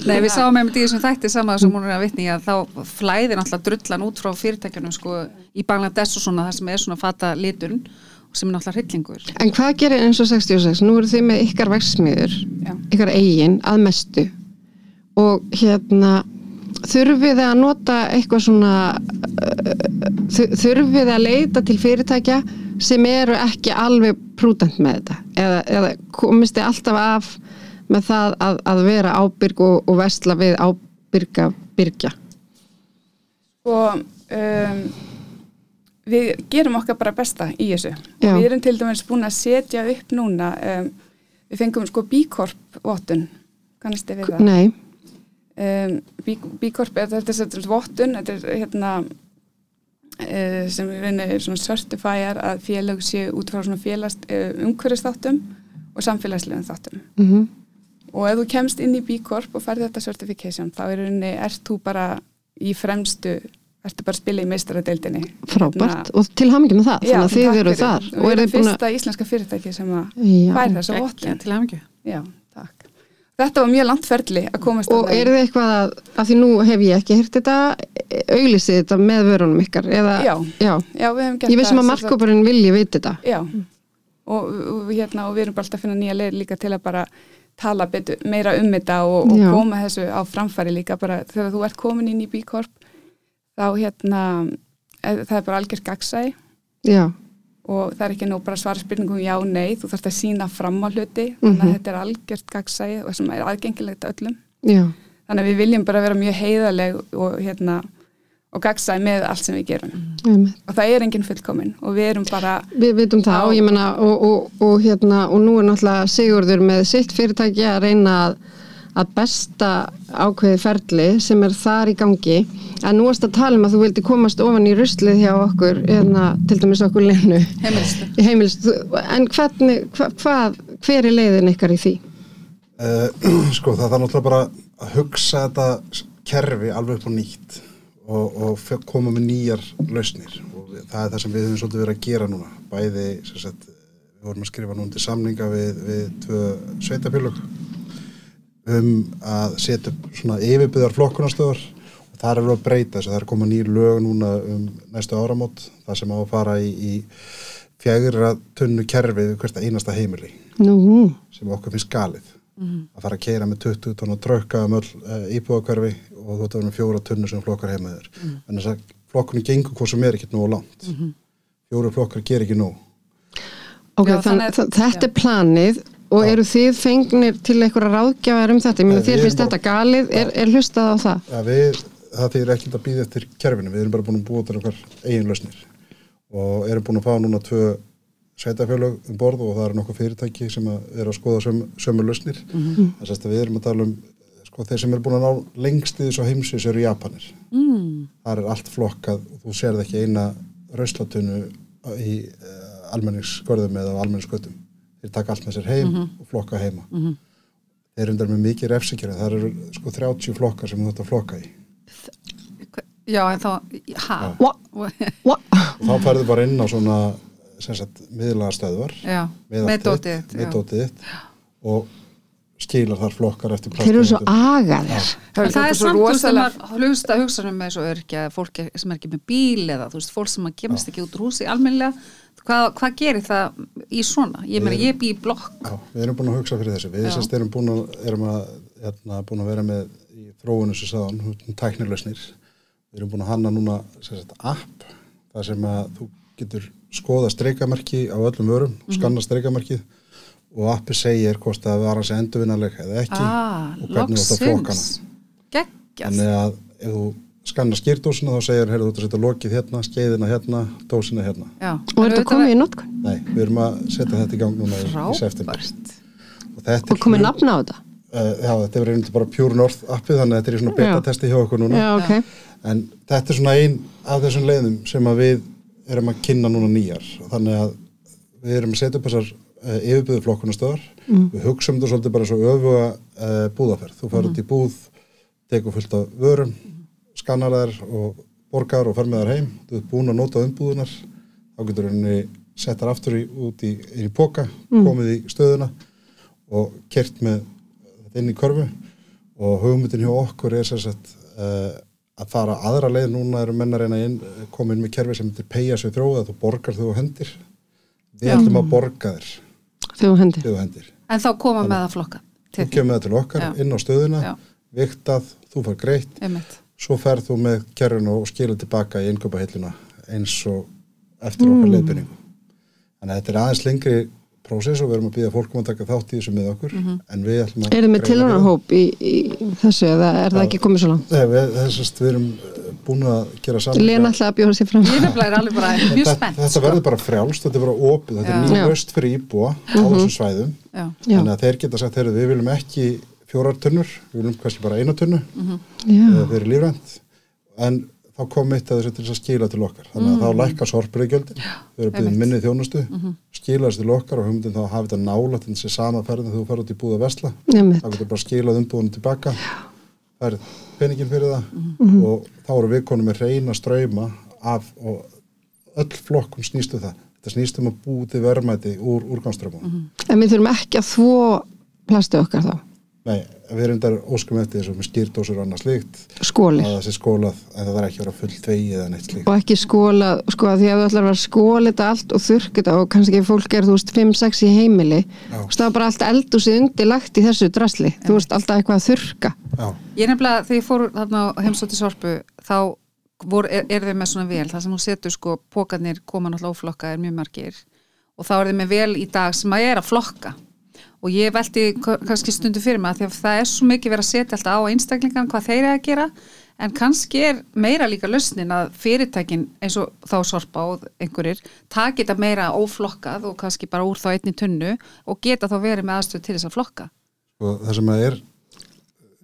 Nei, við sáum einmitt í þessum þætti sama sem hún er að vitni að þá flæðir náttúrulega drullan út frá fyrirtækjunum sko í Bangladesh og svona það sem er svona fata litun sem er náttúrulega hryllingur en hvað gerir eins og 66? nú eru þið með ykkar verksmiður ykkar eigin að mestu og hérna þurfið að nota eitthvað svona uh, þu- þurfið að leita til fyrirtækja sem eru ekki alveg prúdent með þetta? Eða, eða komist þið alltaf af með það að, að vera ábyrg og, og vesla við ábyrga byrgja? Og um, við gerum okkar bara besta í þessu. Já. við erum til dæmis búin að setja upp núna um, við fengum sko B-Corp vottun. Kannast þið við það? nei, um, B- B-Corp er þetta er þetta vottun þetta er hérna uh, sem við vinnum svona certifyar að félag séu út frá svona félagst uh, umhverfisþáttum og samfélagslegum þáttum. Mm og ef þú kemst inn í B-Corp og færði þetta certification þá er rauninni, ert þú bara í fremstu, ertu bara að spila í meistaradeildinni. Frábært. Og til hamingi með það, þannig að þið eru þar. Og og við eru erum búin að fyrsta íslenska fyrirtæki sem að Já. fær þessa Gekkja, vottun. til hamingju. Já, þetta var mjög langt ferli að komast Og þarna inn. eru þið eitthvað að, að því nú hef ég ekki heyrt þetta, auglýsið þetta með vörunum ykkar? Eða, Já. já. já, við hefum gert Ég vissum það að markkóparinn vilji vita þetta. Já, og, og, hérna, og við erum bara alltaf að finna nýja leir líka til að bara tala betur, meira um þetta og, og koma þessu á framfæri líka bara þegar þú ert komin inn í B-Corp þá hérna eh, það er bara algjört gagsæ Já, og það er ekki nú bara svara spurningum já, nei, þú þarfst að sína fram á hluti. Þannig að Mhm. þetta er algjört gagsæ og sem er aðgengilegt öllum. Já, þannig að við viljum bara vera mjög heiðaleg og hérna og gagsæ með allt sem við gerum. Einmitt. og það er enginn fullkomin og við erum bara Við vitum það og ég menna og, og, og, hérna, og nú er náttúrulega Sigurður með sitt fyrirtæki að reyna að, að besta ákveði ferli sem er þar í gangi. En nú erst að tala um að þú vildi komast ofan í ruslið hjá okkur hérna, til dæmis okkur lenu. Heimilist en hvernig, hva, hvað, hver er leiðin ykkar í því? Uh, sko það þarf náttúrulega bara að hugsa þetta kerfi alveg upp á nýtt og, og koma með nýjar lausnir. Og það er það sem við höfum svolítið verið að gera núna. Bæði, sem sagt, við vorum að skrifa núna til samninga við, við tvö sveitafélög um að setja upp svona yfirbyðar flokkunastöðar og það er að breyta þess að það er að koma nýr lög núna um næstu áramót. Það sem á að fara í, í fjagra tunnu kerfi við hvert einasta heimili. Nú, sem okkur finnst galið. Að fara að keira með 20 tónn og trökka um öll uh, íbúðakverfi og þú ætti að vera með fjóra tunnu sem flokkar heimaður mm. en þess að flokkunni gengur hvað sem er ekkert nú á langt fjóru flokkar ger ekki nú Ok, Já, þannig, þannig- þannig, þetta er planið og eru þið fengnir til einhverja ráðgjafar um þetta? Ég meina þér finnst þetta galið, er, er hlustað á það? ja, við, það þýr ekki að býða eftir kerfinu við erum bara búin að búa til okkar eigin lausnir og erum búin að fá núna tvö sveitafjölög um borð og það eru nokkuð fyrirtæki sem að er að skoða söm, sömu lausnir Mhm. þess að við erum að tala um sko, þeir sem eru búin að ná lengst í þessu heimsins eru Japanir mm. þar er allt flokkað og þú sérð ekki eina rauslatunnu í uh, almenningsgörðum eða á almenningsgötum þeir taka allt með sér heim Mhm. og flokka heima. Þeir eru undar með mikið refsikjari þar eru sko 30 flokkar sem þú ætti að flokka í. Já, en þá, ha? Wha? og þá ferðu bara inn á svona sem sagt miðlaga stöðvar Já, með með allt þitt, dótið þitt, með já. dótið þitt og skilar þar flokkar eftir Þeir eru svo agaðir. En það er svo samt, þú rosalega maður hlusta hugsa um eins og örkja, fólk sem er ekki með bíl eða þú veist, fólk sem að kemst ekki út úr húsi almennilega, hvað, hvað gerir það í svona? Ég meina, ég bý í blokk. Já, við erum búin að hugsa fyrir þessu. Við sérst erum búin að, erum að, hérna, búin að vera með í þróunu sem sagðan, tæknilausnir. Við erum búin að hanna núna sérst, app, þar sem að þú getur skoða streikamerki á öllum vörum, Mhm. skanna streikamerkið og appi segir hvort það var hans endurvinnaleg eða ekki Ah, og hvernig þú átt að flokka hana. Geggjað. Þannig að ef þú skannar skýrdósina þá segir, heyrðu þú ert að setja lokið hérna, skeiðina hérna, dósina hérna. Já, Og er þetta komið í notkun? Nei, við erum að setja þetta í gang núna í, í september. Frábært Og komið nafn á þetta? Uh, já, þetta er einnig bara Pure North appið, þannig að þetta er í svona beta-testi hjá okkur núna. Já, ok. En þetta er svona ein af þessum leiðum sem að við erum að kynna núna nýjar. Þannig að við erum að setja upp þessar uh, yfirbyrðu flokkunastöðar. Mm. Við hugsaum þetta svolítið bara svo öfuga uh, búðaferð. Þú fær út í búð, tekur fullt af vörum, skannar þær og borgar og fer með þær heim. Þú ert búin að nota umbúðunar. Þá getur henni settar aftur í, út í, í póka, komið í stöðuna og kert með þetta inn í körfu og hugmyndin hjá okkur er sagt uh, að fara aðra leið núna eru menn að reyna inn, koma inn með kerfi sem heitir pay as you throw að þú borgar þú hendir við Já. ætlum að borga þér þú hendir. þú hendir En þá koma með það flokka þú kemur það til okkar Já. inn á stöðuna Já. viktað, þú fær greitt einmitt svo ferð þú með kerfinu og skilur tilbaka í innköpahilluna eins og eftir okkar Mm. leiðbynningu þannig að þetta er aðeins lengri prósess og við erum að býða fólkum að taka þátt í þessu með okkur Mhm. en við ætlum að Er þið með það. tilhörnarhóp í, í þessu eða er það ekki komið svo langt? Nei, við, þessast, við erum uh, búin að gera saman Lena ætlaði að bjóða sér fram. Er mjög þetta, þetta sko. verður bara frjálst, þetta er bara opið þetta Já. er ný Já. löst fyrir íbúa á þessum svæðum Já, Já. þannig að þeir geta sagt, við viljum ekki fjórar tunnur, við viljum kannski bara eina tunnu Mhm. Já. uh, fyrir lífrænt. En þá kom mitt að þessu til að skila til okkar. Þannig að þá lækka sorpriðgjöldin við erum byggðið einmitt. minni þjónustu. Skila þessu til okkar og hugmyndin þá að hafa þetta nála til þessi sama ferðin þegar þú ferð út í búða vesla þá getur bara skilað umbúðunum tilbaka. Færð peningin fyrir það. Mhm. og þá eru við konum með reyna ströyma af og öll flokkun snýstu það. Þetta snýst um að búi til verðmæti úr úrgangströmmum Mhm. En við þurfum ekki að þvó plastið okkar þá. Nei, við erum þar óskum eftir þessu með skýrdósur og annað slíkt Skólir. að það sé skólað en það er ekki að vera full tvegi eða neitt slíkt Og ekki skóla, sko að því að þú ætlar að vera þetta allt og þurrka þetta og kannski fólk er, þú veist, 5-6 í heimili. Veist, það var bara allt eldúsið undirlagt í þessu drasli. Þú veist, alltaf eitthvað að þurrka. Já, Ég nefnilega, þegar ég fór þarna á heimsótti sorpu, þá voru, er, er þið með svona vel, það sem hún setur sko, pókarnir koma náttúrulega óflokka er mjög margir og þá er þið með vel í dag sem að er að flokka og ég velti ka- kannski stundu fyrir mig að því að það er svo mikið verið að setja alltaf á einstaklingan hvað þeir eru að gera. En kannski er meira líka lausnin að fyrirtækin eins og þá sorpa og einhverjir taki þetta meira óflokkað og kannski bara úr þá einni tunnu og geta þá verið með aðstöð til þess að flokka. Og það sem að er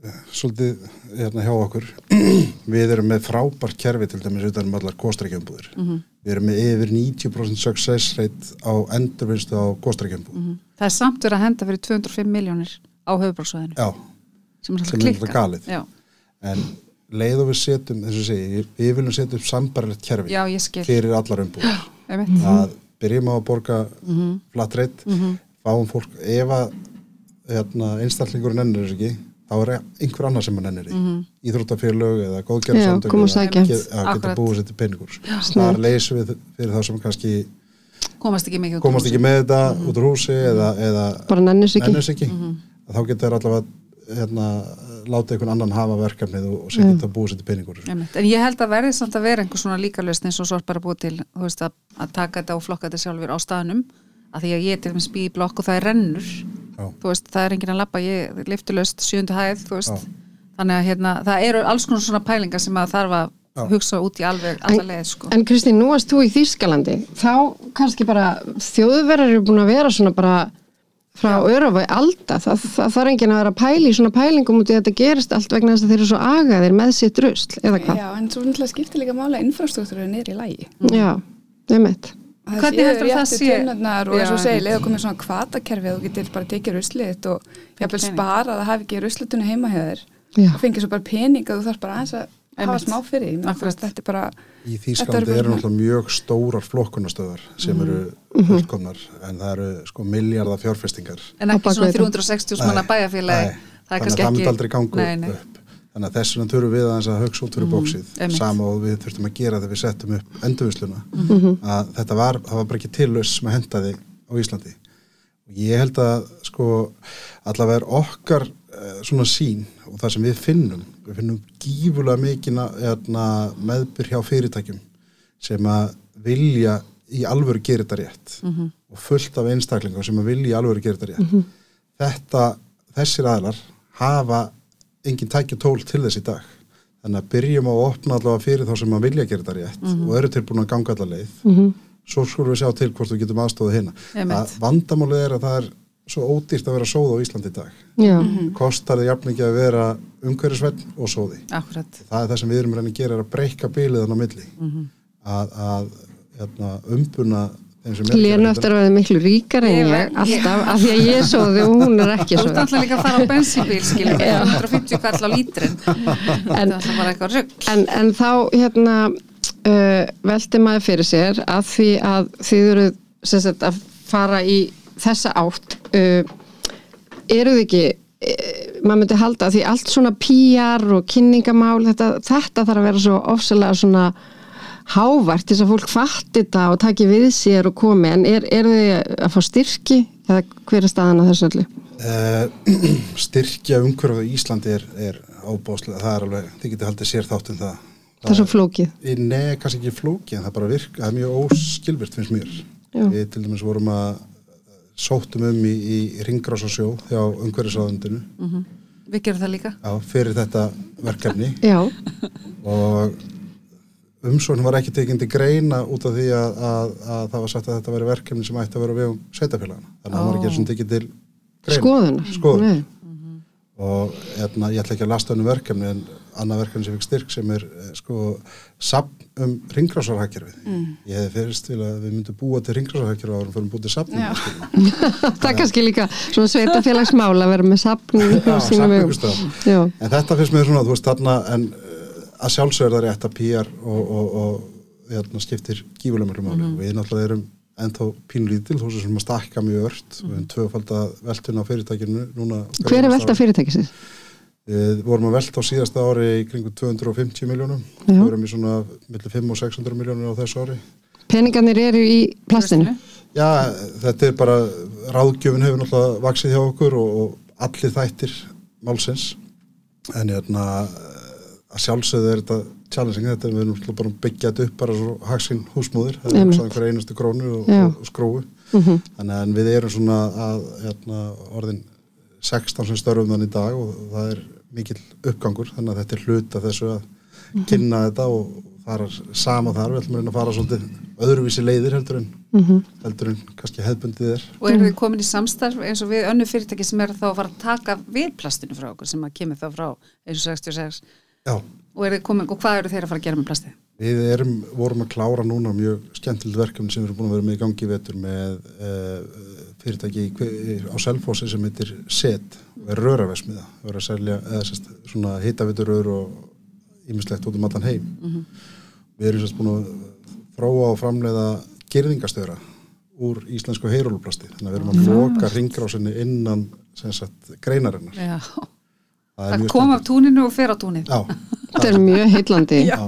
eh, svolítið hérna hjá okkur við erum með frábært kerfi til dæmis utan um allar kostrækjambúðir Mhm. við erum með yfir 90% success rate á endurvinstu á kostrækjambúð Það er samt verið að henda fyrir 205 miljónir á höfuborgsvæðinu sem er alltaf er klikka. en leið og við setjum þess að segja, við viljum setja upp sambarlegt kerfi já, ég skil. fyrir allar Einmitt. að byrjum á að borga Mhm. flat rate, fáum fólk ef að hérna, einstaklingur nennir þess ekki, þá er einhver annar sem hann nennir því, Mhm. íþróttafélög eða get- já, geta búið sér til peningur. Þar leysum við fyrir þá sem kannski Komast ekki úr komast ekki með þetta út úr húsi eða, eða Bara nennis ekki. nennir sig ekki. Að þá geta þær allavega hérna, láta einhvern annan hafa verkefnið og, og setja þetta búið sér til peningur. En ég held að verði samt að vera einhver svona líka lausn eins og svo er bara búið til þú veist, að, að taka þetta og flokka þetta sjálfur á staðnum. Að því að ég til dæmis bý í blokk og það er rennur. Já. þú veist, það er enginn að labba, ég liftulöst sjöndu hæð, þannig að hérna, það eru alls konar svona pælingar sem að þarf að hugsa út í alveg alla leið sko. En Kristín, nú varst þú í Þýskalandi, þá kannski bara þjóðverðar eru búin að vera svona bara frá örufa í alda, það, það þarf enginn að vera að pæla í svona pælingum út í að þetta gerist allt vegna þess að þeir eru svo agaðir með sitt rusl, eða hvað? Já, en svo náttúrulega skiptir líka mála infrastruktúrun er í lægi. Já, einmitt. Að það Hvernig séu heldurðu það sé? og eins Já, og segir, einmitt. leða komið svona kvatakerfi að þú getur bara tekið ruslið og jafnvel pening. spara að hafi ekki ruslitunni heima hjá þér Já. og fengið svo bara pening að þú þarf bara aðeins að hafa smá fyrir Þetta er bara, Í Þýskalandi eru náttúrulega mjög stórar flokkunastöðar sem eru Mhm. fullkomnar en það eru sko miljardar fjárfestingar. En ekki svona við þetta. 360 svona bæjarfélagi. Nei, það er þannig kannski að það ekki myndi aldrei gangu nei, nei. upp þannig að þess vegna þurfum við að hugsa út fyrir bóksið einmitt. sama og við þurftum að gera þegar við settum upp endurvisluna Mhm. að þetta var, það var bara ekki tillaus sem að henda þig á Íslandi. Og ég held að sko allavega er okkar svona sín og það sem við finnum. Við finnum gífulega mikið hérna, meðbyr hjá fyrirtækjum sem að vilja í alvöru gera þetta rétt. Mhm. og fullt af einstaklingum sem að vilja í alvöru gera þetta rétt. Þetta, þessir aðlar hafa engin tækja tól til þess í dag. Þannig að byrjum að opna allavega fyrir þá sem að vilja gera þetta rétt Mhm. og eru tilbúin að ganga allar leið. Svo skulum við sjá til hvort við getum aðstofað hérna vandamálið er að það er svo ódýrt að vera sóð á Íslandi í dag. Já, Mhm. kostar þið jafn ekki að vera umhverfisvenn og sóði. Akkurat það er það sem við erum að reyna að gera er að breyka biliðan á milli. Mhm. að, að hérna, umbuna Lénu eftir að vera miklu ríkar en Ég alltaf, af því að ég sóði og hún er ekki Þú ert sóði. alltaf líka að fara á bensínbíl skilur við 150 kall á lítrin þetta er alltaf bara eitthvað rugg En, en þá hérna uh, velti maður fyrir sér að því að þið eru sagt, að fara í þessa átt uh, eru þið ekki uh, maður myndi halda að því allt svona PR og kynningamál þetta, þetta þarf að vera svo ofsalega svona hávært til þess að fólk fatti þetta og taki við sér og komi en er, er þið að fá styrki eða hver er staðan að þessu öllu? Uh, styrkja umhverfið í Íslandi er, er ábáslega, það er alveg, þið getið haldið sér þátt um það. Það er svo flókið. Nei, kannski ekki flóki, en það bara virka, það er mjög óskilvirt finnst mér. Já. Við til dæmis vorum að sóttum um í, í ringrásarsjó hjá umhverfisáðundinu Við gerum það líka já, fyrir þetta verkefni Já, og umsókn var ekki tekinn til greina út af því að, að, að það var sagt að þetta veri verkefni sem ætti að vera á vegum sveitafélagana. Þannig að það var ekki svona tekinn til greina. skoðunar. Skoðun. Og hérna, ég ætla ekki að lasta hennu verkefni en annað verkefni sem fikk styrk sem er eh, sko sapn um ringrásarhækjörfið. Mm. Ég hefði fyrirst til að við myndum búa til ringrásarhækjörfið árum fyrir að búa til sapnum. Það er kannski líka svona sveitafélagsmál að vera með sapn á Já. Já, En þetta finnst mér svona, þú veist, þarna en eh, að sjálfsögur það rétt að PR og, og, og hérna, skiptir gífulega mjög máli. Við náttúrulega erum ennþá pínlítil, þú veist sem að stakka mjög ört. Við erum tvöfald að veltuna á fyrirtækinu núna. hver er velta fyrirtækisins? Við vorum að velta á síðasta ári í kringum 250 miljónum. Við vorum í svona millir 5 og 600 miljónum á þessu ári. Peningarnir eru í plastinu. Já, þetta er bara, ráðgjöfin hefur náttúrulega vaksið hjá okkur og, og allir þættir málsins. En hérna, að sjálfsögðu er þetta challenging, þetta við erum bara að byggja þetta upp bara svo haksinn húsmóðir, það er svona einhver einustu krónu og, og, og skrófu. Mhm. Þannig að við erum svona að hérna, orðin 16 sem störfum þann í dag og það er mikill uppgangur þannig að þetta er hlut af þessu að Mhm. kynna þetta og það er sama þar, við ætlum að reyna að fara svolítið öðruvísi leiðir heldur en, Mhm. heldur en kannski hefðbundið er. og eru þið komin í samstarf eins og við önnu fyrirtæki sem eru þá að fara að taka við plastinu frá okkur sem að kemur þá frá eins og 66 Já, og, þið komin, og hvað eru þeir að fara að gera með plastið? við erum, vorum að klára núna mjög skemmtilegt verkefni sem við erum búin að vera með í gangi vetur með uh, fyrirtæki á Selfossi sem heitir SET og er röraversmiða, við erum að selja eða svona hitaviturur og ímislegt út um allan heim. Við erum sérst búin að þróa og framleiða gerðingastöra úr íslensku heyróluplasti, þannig að við erum að loka ringrásinni innan sagt, greinarinnar. Já, Það er að mjög koma af túninu og fer á túnið. Já, Þetta er mjög heitlandi. Já.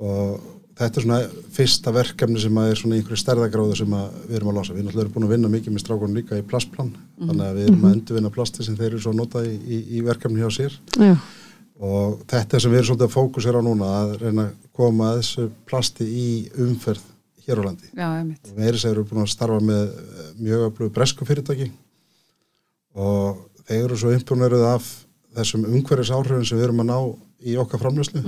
og þetta er svona fyrsta verkefni sem að er svona í einhverju stærðagráðu sem að við erum að losa. Við náttúrulega erum búin að vinna mikið með strákunum líka í plastplan, þannig að við erum að endurvinna plasti sem þeir eru svo að nota í, í, í verkefni hjá sér Já, og þetta sem við erum svolítið að fókusera á núna að reyna að koma að þessu plasti í umferð hér á landi. Já, einmitt Og við erum búin að starfa með eh, mjög öflugu bresku fyrirtæki og þeir eru svo imponeruð af þessum umhverfis áhrifin sem við erum að ná í okkar framlöslu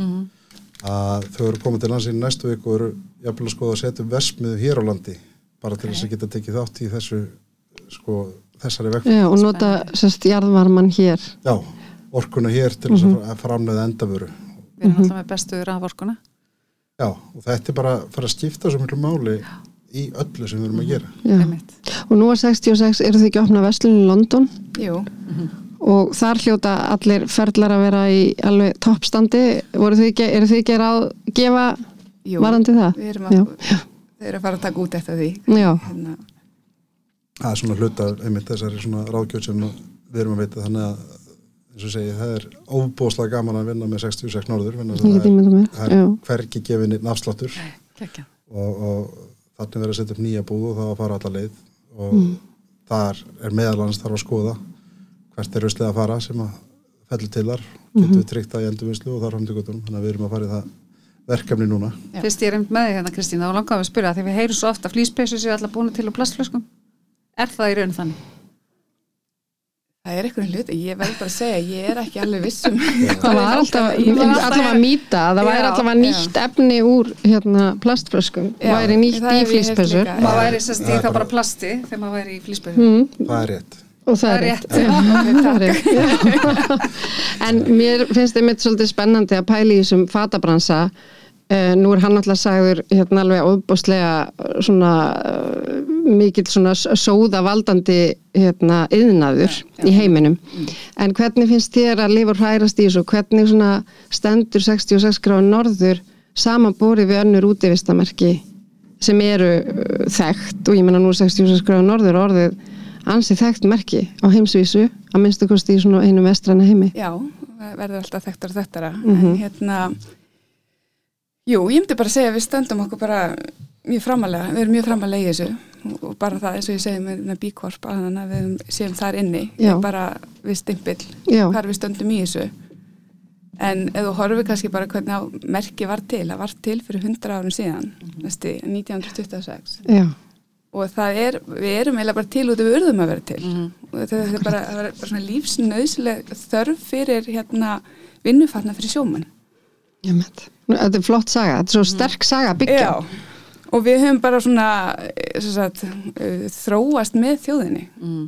að þau eru komið til landsinn næstu viku og eru jafnvel að skoða að setja upp versmiðu hér á landi bara til þess að geta tekið þátt í þessu sko, þessari vegferð. Já, og nota sérst jarðvarman hér. Já, orkuna hér til þess að framleiða endavöru. Við erum alltaf með bestu raforkuna. Já, og þetta er bara að fara að skipta svo miklu máli í öllu sem við erum að gera. Já. og nú er 66, eru þið ekki að opna vestlun í London? Jú, og þar hljóta allir ferlar að vera í alveg toppstandi. Voru þið ekki, eru þið ekki að gefa jú varandi það? Við erum að, eru að fara að taka út eftir því. Já, hérna, Það er svona hluta af einmitt þessari svona ráðgjöld sem við erum að veita. Þannig að eins og segi, það er óbúslega gaman að vinna með 66 norður það er, það. Já, er hvergi gefin einn afsláttur. Kekja. og, og þannig verður að setja upp nýja búð og það að fara alla leið. Og Mm. þar er meðalans þarf að skoða hvert er ruslið að fara sem að fellur til þar. Mhm. getum við tryggt það í endurvinnslu og þar fram til göttunum þannig að við erum að fara í það verkefni núna. Já. Fyrst ég er einmitt með því hérna Kristín þá langaðum við að spyrja því við heyrum svo ofta flýspeysu séu alltaf búinu til úr plastflöskum. Er það í raun þannig? Það er eitthvað hlut, ég verð bara að segja ég er ekki alveg vissum það var alltaf, að mýta að það væri alltaf nýtt efni úr hérna, plastflöskum. Já, væri nýtt það í líka. Maður væri sérst í Það bara plasti þegar maður væri í flýspeysu mm, það er rétt og það er rétt, rétt. en mér finnst þið mitt svolítið spennandi að pæla í þessum fatabransa. Uh, nú er hann alltaf sagður hérna alveg óbúslega svona uh, mikill svona sóða valdandi hérna yðnaður í heiminum. En hvernig finnst þér að lifa og hrærast í þessu? Hvernig svona stendur 66 gráður norður samanborið við önnur útivistamerki sem eru uh, þekkt? Og ég menna nú er 66 gráður norður orðið ansi þekkt merki á heimsvísu að minnstu kosti í svona einu vestræna heimi. Já, verður alltaf þekktar og þekktara. Mhm. en hérna Jú, ég myndi bara að segja að við stöndum okkur bara mjög framalega, við erum mjög framalega í þessu. Og bara það eins og ég segi með, bíkorp að þannig að við séum þar inni. Já. bara við stimpill hvar við stöndum í þessu. En ef þú horfir kannski bara hvernig merki var til, það var til fyrir 100 árum síðan, veistu, 1926 Já, og það er, við erum eiginlega bara til út af við urðum að vera til. Og þetta þetta er bara, það er bara svona lífsnauðsleg þörf fyrir hérna vinnufatna fyrir sjómann ég með Þetta er flott saga, þetta er svo sterk saga að byggja Já, og við höfum bara svona eh, sem sagt, uh, þróast með þjóðinni. Mm.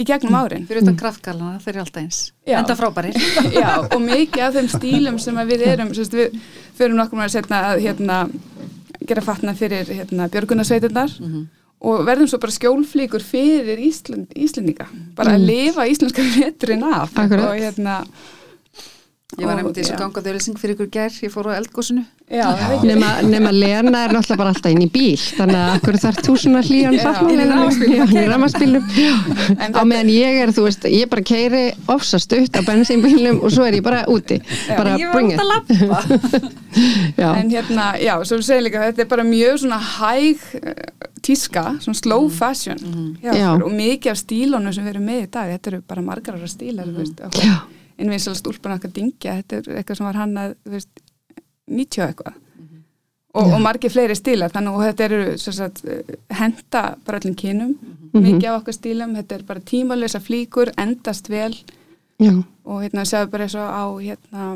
í gegnum árin. Fyrir utan kraftgalana, þeir eru alltaf eins. Já. Enda frábæri Já, og mikið af þeim stílum sem að við erum sagt, við förum nokkur með að setna að hérna, gera fatna fyrir hérna, björgunarsveitirnar og verðum svo bara skjólflíkur fyrir Ísland, Íslendinga. Bara að lifa íslenska veturinn af. Akkurat. og hérna Ég var og- einmitt í þessu já. gangað auðlýsing fyrir ykkur gær. Ég fór á eldgósinu nema Lena er náttúrulega bara alltaf inn í bíl þannig að akkur þarf svona hlýjan fatna á meðan ég er, þú veist, ég bara keiri ofsast upp á bensínbílum og svo er ég bara úti. Bara Ég var bring alltaf it. En hérna, já, svo við segjum líka þetta er bara mjög svona hæg tíska, svona slow fashion. Já, Já. og mikið af stílunum sem við erum með í dag, þetta eru bara margar ára stílar, þú veist, Já. innvinsalast úlpan okkar dingja, þetta er eitthvað sem var hann að, þú veist, 90 og eitthvað. Og, og margir fleiri stílar, þannig og þetta eru svo sagt, henda bara öllum kynum mikið af okkar stílum, þetta er bara tímalösa flíkur, endast vel. Já, og hérna sjáum bara eins og á hérna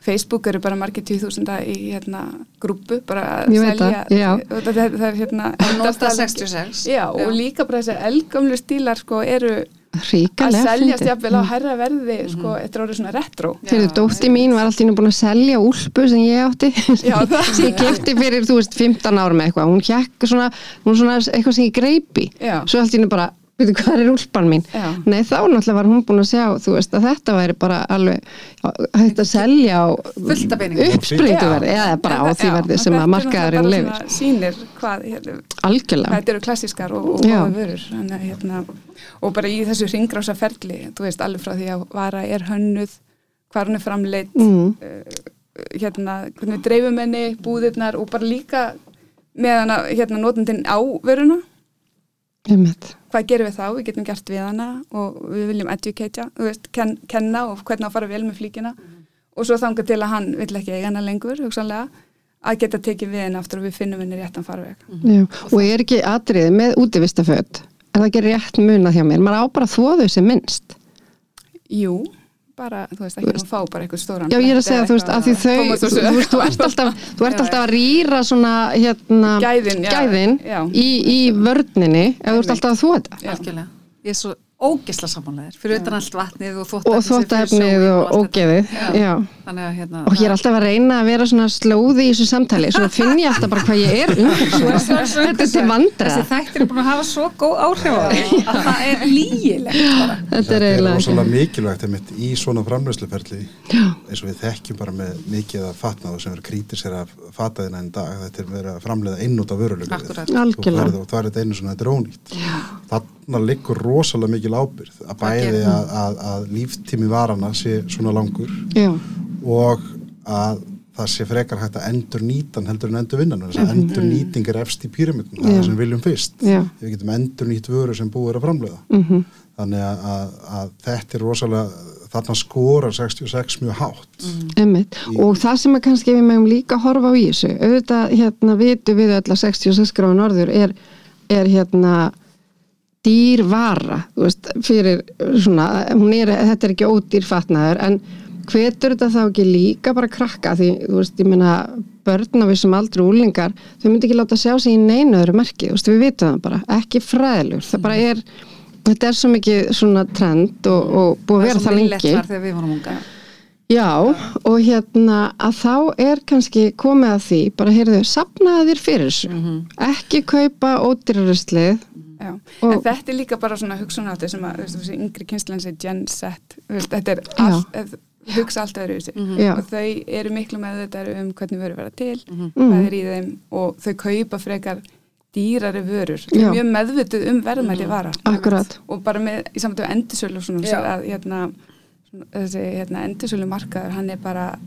Facebook eru bara margir tíu þúsunda í hérna grúpu bara að selja það, já. það, það, það er hérna Nota endast alveg- 66 Já, og líka bara þessi eldgamlu stílar sko eru að ríkalega seljast fyndið. jafnvel á herra verði sko, þetta er orðið svona retro. Fyrir dótti mín var alltaf búin að selja úlpu sem ég átti. Já, sem ég kefti fyrir, þú veist, 15 árum eitthvað. Hún hjekk svona, hún svona eitthvað sem ég greipi Já. svo alltaf bara, veitu hvað er úlpan mín? Já. nei þá náttúrulega var hún búin að sjá þú veist að þetta væri bara alveg hægt að selja á Fullt af peningum. uppspringtu verði eða bara á því verði sem að markaðurinn lifir. sýnir hvað, hérna, algjörlega, þetta eru klassískar og, og góða vörur. Þannig, að, hérna, og bara í þessu ringrása ferli þú veist alveg frá því að vara er hönnuð hvað hún er framleitt Mm. hérna, hvernig við dreifum henni búðirnar og bara líka meðan að hérna, notandinn á vöruna einmitt. Hvað gerum við þá, við getum gert við hana og við viljum educata, ken, kenna og hvernig að fara vel með flíkina. Og svo þanga til að hann vill ekki eiga hana lengur hugsanlega, að geta tekið við henni aftur og við finnum henni réttan farveg. Já. og er ekki atriði með útivistaföt er það ekki rétt munað hjá mér? Maður á bara þau sem minnst. Jú, bara, þú veist, ekki að fá bara eitthvað stóran Já, ég er að segja, þú veist, að því þau, þú, veist, þú ert alltaf, þú ert alltaf að rýra svona, hérna, Gæðin, já, gæðin já. í, í vörninni, ef þú ert alltaf að þú þetta. Ég er svo ógisla samanlegar fyrir utan allt vatnið og Og þvóttefnið þvóttefnið og ógeðið, já. Þannig að hérna Og ég er alltaf að reyna að vera svona slóði í þessu samtali, svo finn ég alltaf bara hvað ég er umhverfis. Þetta er til vandra. þessi þættir er búin að hafa svo góð áhrif á þig að það er lígilegt bara. Þetta er Þetta er eiginlega rosalega mikilvægt einmitt í svona framleysluferli eins og við þekkjum bara með mikið að fatnaðu sem eru krítisir af fataðina en dag. Þetta er verið að framleiða einnút af vörulegu Akkúrat. Algjörlega. og það er þetta einu svona þetta er ónýtt. Þarna liggur rosalega mikil ábyrð að bæði að, að, að líftími varana sé svona langur Já, og að það sé frekar hægt að endur nýtan heldur en endur vinnan þess að endur nýting er efst í píramidum það er Mhm. Sem við viljum fyrst. Já. við getum endur nýtt vöru sem búið er að framleiða. Mhm, þannig að, að, að þetta er rosalega þarna skora 66 mjög hátt. Einmitt. Og það sem að kannski við meðum líka horfa á í þessu, auðvitað hérna vitu við öll að 66 gráð norður er, er hérna dýr vara, þú veist, fyrir svona, er, þetta er ekki ódýr fatnaður, en hvetur þetta þá ekki líka bara krakka? Því, þú veist, ég meina börn á vissum aldrei úlingar, þau myndi ekki láta sjá sig í neinu öðru merki, þú veist, við vitum það bara, ekki fræðilur, það bara er þetta er svo mikið svona trend og, og búið að vera það lengi. var þegar við vorum unga Já, og hérna að þá er kannski komið að því, bara heyrðu, sapnaði þér fyrir þessu, ekki kaupa ódýraruslið, Já, Og- en þetta er líka bara svona hugsunáttu sem að, þú veist, yngri Gen Z, þú veist, þetta er Já. Hugsa allt öðru þessi Já. og þau eru miklu með þetta um hvernig vörur vera til, Mhm. hvað er í þeim og þau kaupa frekar dýrari vörur, þau Já. eru mjög meðvituð um verðmæli vara Akkurat. og bara með, í Já. sér að hérna, svona, þessi hérna, endursölu markaður, hann er bara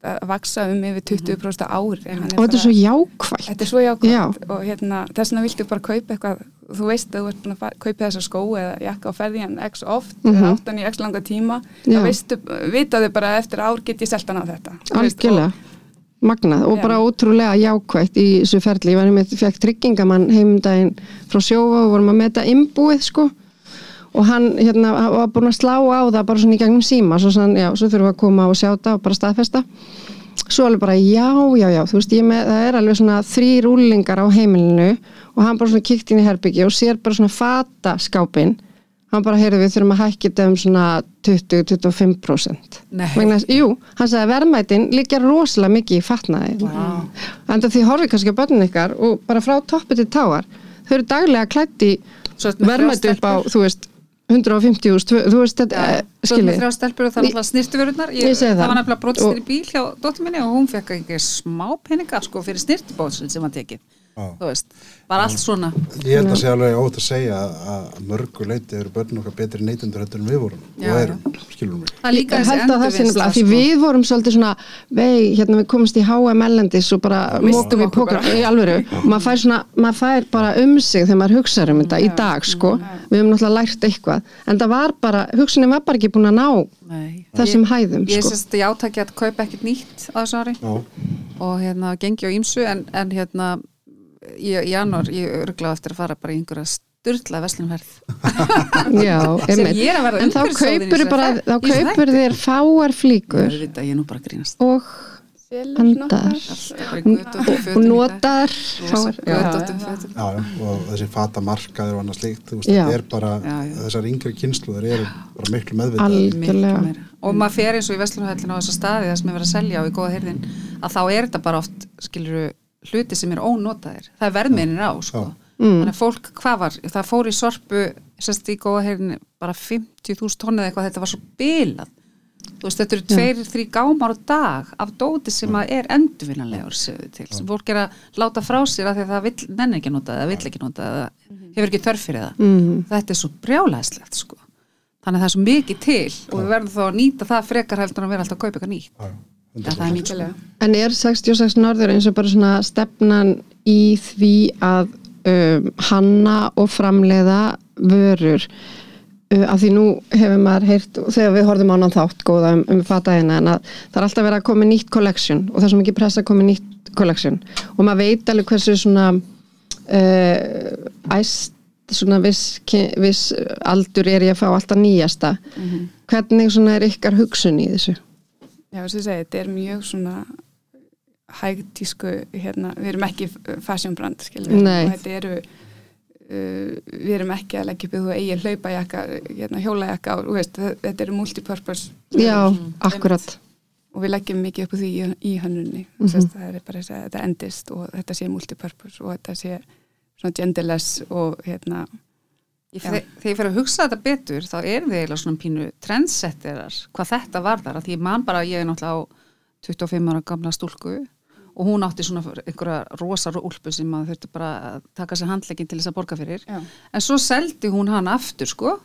að vaksa um yfir 20% á ári og þetta er svo jákvægt. Þetta er svo jákvæmt Já. og hérna, þess vegna viltu bara kaupa eitthvað þú veist að þú ert að kaupa þessa skó eða jakka á ferði hann x oft Mhm. eða áttan í x langa tíma þá veistu, vitaðu bara eftir ár get ég selt hann á þetta Algjörlega. Magnað og bara ótrúlega jákvægt í þessu ferli. Ég var einmitt, fekk tryggingamann heimdægin frá sjófa og vorum að meta imbúið sko og hann hérna var búin að slá á það bara svona í gegnum síma svo, sann, já, svo þurfum við að koma og sjá það og bara staðfesta. Svo alveg bara já, já, já þú veist, með, það er alveg svona þrý rúlingar á heimilinu. Og hann bara svona kíkt inn í herbyggi og sér bara svona fata skápin hann bara, heyrðu, við þurfum að hækja þetta um svona 20-25% Nei. Vegna, jú, hann sagði að verðmætin líka rosalega mikið í fatnaði. Wow. en því horfið kannski á börnin ykkar og bara frá toppi til táar. Þau eru daglega klætt í verðmæti upp á, þú veist 150 úr, þú veist þetta, ja, með skiljið þrjá stelpur og það Ég segi það. var nefnilega í bíl hjá dóttur minni og hún fekk ekki smá peninga sko fyrir snirtibóðsinn sem var tekið. Þú veist, var allt svona. Ég held að sé alveg ótt að segja að að mörgu leiti eru börn okkar betri neytendur heldur en við vorum. Já, og erum, skilur mig? Það líka Ég þessi held að það sé nefnilega, því sko. við vorum svolítið svona, vei, hérna við komumst í H&M ellendis og bara mókum í pókar, bara. í alvöru, og maður fær svona, maður fær bara um sig þegar maður hugsaður um þetta í dag, sko, við höfum náttúrulega lært eitthvað, en það var bara, hugsunin var bara ekki búin að ná Nei. þessum Ég- hæðum, ég sko. sérst ég átaki að kaupa ekkert nýtt á þessu ári. Já, og hérna gengi á ímsu en, en hérna í janúar, ég er örgláð eftir að fara bara í einhverja styrla veslunverð Já, einmitt. En þá kaupur bara, þá kaupur þér fáar flíkur er grínast. og Andar. Og notar. Og þessi fata markaður og annað slíkt, er þessar yngri kynsluður eru bara miklu meðvitað og maður fer eins og í Vestlunahöllin á þessa staði það sem er verið að selja á í góða heyrðin að þá er þetta bara oft skiluru hluti sem er ónotaðir, það er verðmeinir á sko. þannig að fólk, hvað var það fór í sorpu, sérst í góða heyrðin bara 50.000 tonnið eitthvað þetta var svo bilað. Þú veist, þetta eru tveir, þrý gámar á dag af dóti sem að er endurvinnanlegur séu til, sem fólk er að láta frá sér af því að það vill, nenni ekki nota það, vill ekki nota það, hefur ekki þörf fyrir það. Mm. þetta er svo brjálæðslegt sko. Þannig að það er svo mikið til og við verðum þá að nýta það frekar heldur en að vera alltaf að kaupa eitthvað nýtt ja, það er Algjörlega. En er 66 norður eins og bara svona stefnan í því að um, hanna og framleiða vörur? Uh, af því nú hefur maður heyrt þegar við horfum á annan þátt góða um, um fataðina en að það er alltaf verið að koma nýtt collection og það er svo mikið pressa að koma nýtt collection. Og maður veit alveg hversu svona uh, æst svona viss, viss aldur er ég að fá alltaf nýjasta. Hvernig svona er ykkar hugsun í þessu Já, þess að segja, þetta er mjög svona hægtísku, hérna, við erum ekki fashion brand, skiljum og þetta eru uh, við erum ekki að leggja upp í þú eigin hlaupajakka, hérna, hjólajakka og þú veist, þetta eru multipurpose já, Mm, akkurat og við leggjum mikið upp á því í, í hönnunni. Mm Mhm. það er bara þess að þetta endist og þetta sé multipurpose og þetta sé svona genderless og hérna Ég, þegar ég fyrir að hugsa þetta betur þá er þið eiginlega svona pínu trendsetterar hvað þetta varðar, að því ég man bara ég er náttúrulega á 25 ára gamla stúlku og hún átti svona einhverja rosar úlpu sem maður þurfti bara að taka sér handlegin til þess að borga fyrir. Já. en svo seldi hún hann aftur sko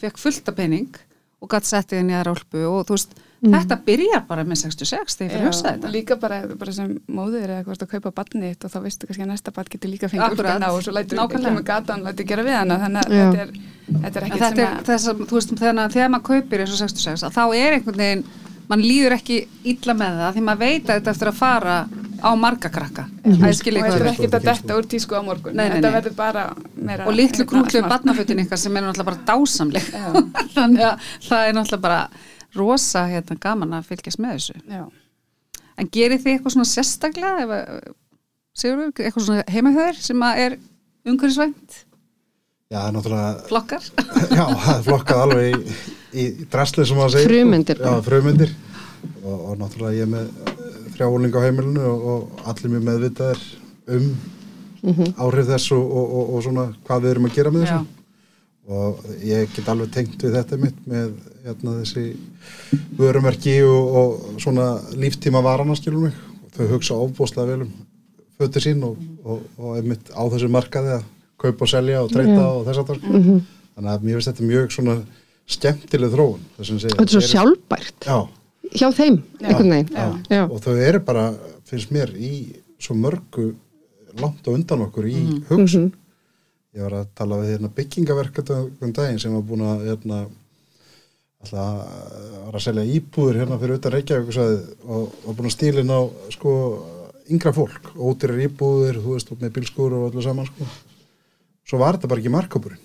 fekk fullt af pening og gætt settið henni aðra úlpu og þú veist, þetta byrjar bara með 66 þegar ég fyrir að hugsa þetta líka bara, bara sem móðir eða hvort að kaupa barnið þitt og þá veistu kannski að næsta barn getur líka fengið Akkurat. úlpuna og svo lætur Nákvæmlega. kemur gatan og lætur gera við hana þannig að þetta er, þetta er ekkert þetta sem er að þess að, þú veist, þegar, þegar maður kaupir eins og 66, að þá er einhvern veginn, mann líður ekki illa með það því maður veit að þetta eftir að fara á marga krakka. Það er og skiljið þetta er ekkert að detta úr tísku á morgun Nei, nei, þetta nei. verður bara meira Og litlu smart. barnafötin ykkar sem er náttúrulega bara dásamleg. Þannig að það er náttúrulega bara rosa hérna, gaman að fylgjast með þessu. Já. En gerir þið eitthvað svona sérstaklega, ef, að- Sigurður, eitthvað svona heimahöður sem að er umhverfisvænt, Já, það er náttúrulega, flokkar? já, það er flokkað alveg í, í drasli sem maður segir. sko. Frumeindir bara. Já, frumyndir. Og, og náttúrulega ég er með þrjáuling á heimilinu og, og allir mjög meðvitaðir um áhrif þess og, og, og, og svona hvað við erum að gera með Já. þessu. Og ég get alveg tengt við þetta mitt með hérna, þessi vörumerki og, og svona líftíma varana skilur mig. Þau hugsa ofbúslega vel um fötur sín og, og, og einmitt á þessu markaði að kaupa og selja og treyta og þess að það sko. Þannig að mér finnst þetta mjög svona skemmtileg þróun. og þetta er svo sjálfbært Já, hjá þeim, já. Já. og þau eru bara, finnst mér, í svo mörgu langt á undan okkur í hugsun. Ég var að tala við hérna, byggingaverk um daginn sem var búin að hérna, var að selja íbúður hérna fyrir utan Reykjavík og var búin að stílin á sko, yngra fólk, ótyrir íbúður, þú veist, með bílskúr og öllu saman sko. Svo var þetta bara ekki markabúrin.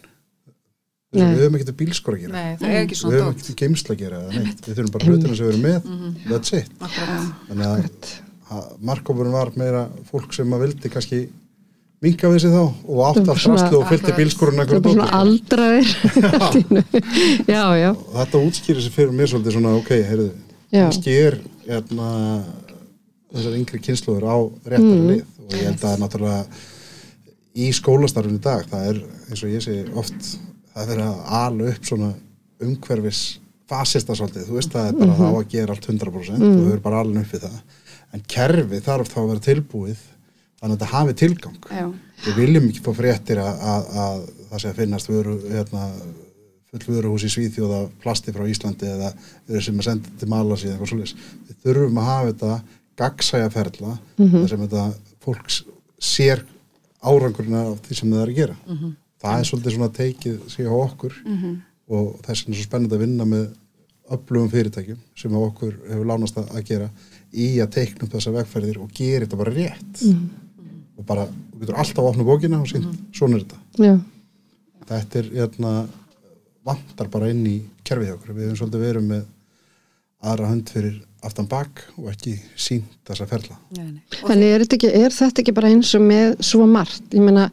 Nei. Við höfum ekkert bílskúr að gera. Nei, Við höfum ekkert geimsla að gera neitt. Við þurfum bara hlutina sem við erum með, that's it. Akkurat. Þannig að markabúrin var meira fólk sem að vildi kannski minka við sig þá og átt Svona- allt rastlu og fylgti bílskúrun það er bara svona aldraðir já, já, þetta útskýrir sig fyrir mér svolítið svona ok, heyrðu, kannski er hérna, þessar yngri kynsluður á réttari Mm. lið og ég held að náttúrulega í skólastarfinu í dag, það er eins og ég segi oft, það er að ala upp svona umhverfis fasista svolítið, þú veist það er bara Mhm. þá að gera allt 100% og þau eru bara alveg upp við það. En kerfi þarf þá að vera tilbúið þannig að þetta hafi tilgang Já. við viljum ekki fá fréttir að, að, að það sé að finnast vöru, hérna, full vöruhús í Svíþjóða plasti frá Íslandi eða sem að senda til Malasi eða eitthvað svoleiðis. Við þurfum að hafa þetta gagsæja ferla þar sem þetta fólk s- sér árangurinn af því sem það er að gera. Það er svolítið svona teikið sig á okkur og þess er svo spennandi að vinna með öflugum fyrirtækjum sem okkur hefur lánast að gera í að teikna upp þessa vegferðir og gera þetta bara rétt og bara, þú getur alltaf að opna bókina og sínt, svona er þetta já, þetta er, hérna vantar bara inn í kerfið hjá okkur við höfum svolítið verið með aðra hönd fyrir aftan bak og ekki sínt þessa ferla Nei, nei. Þannig er þetta, ekki, er þetta ekki bara eins og með svo margt? Ég meina,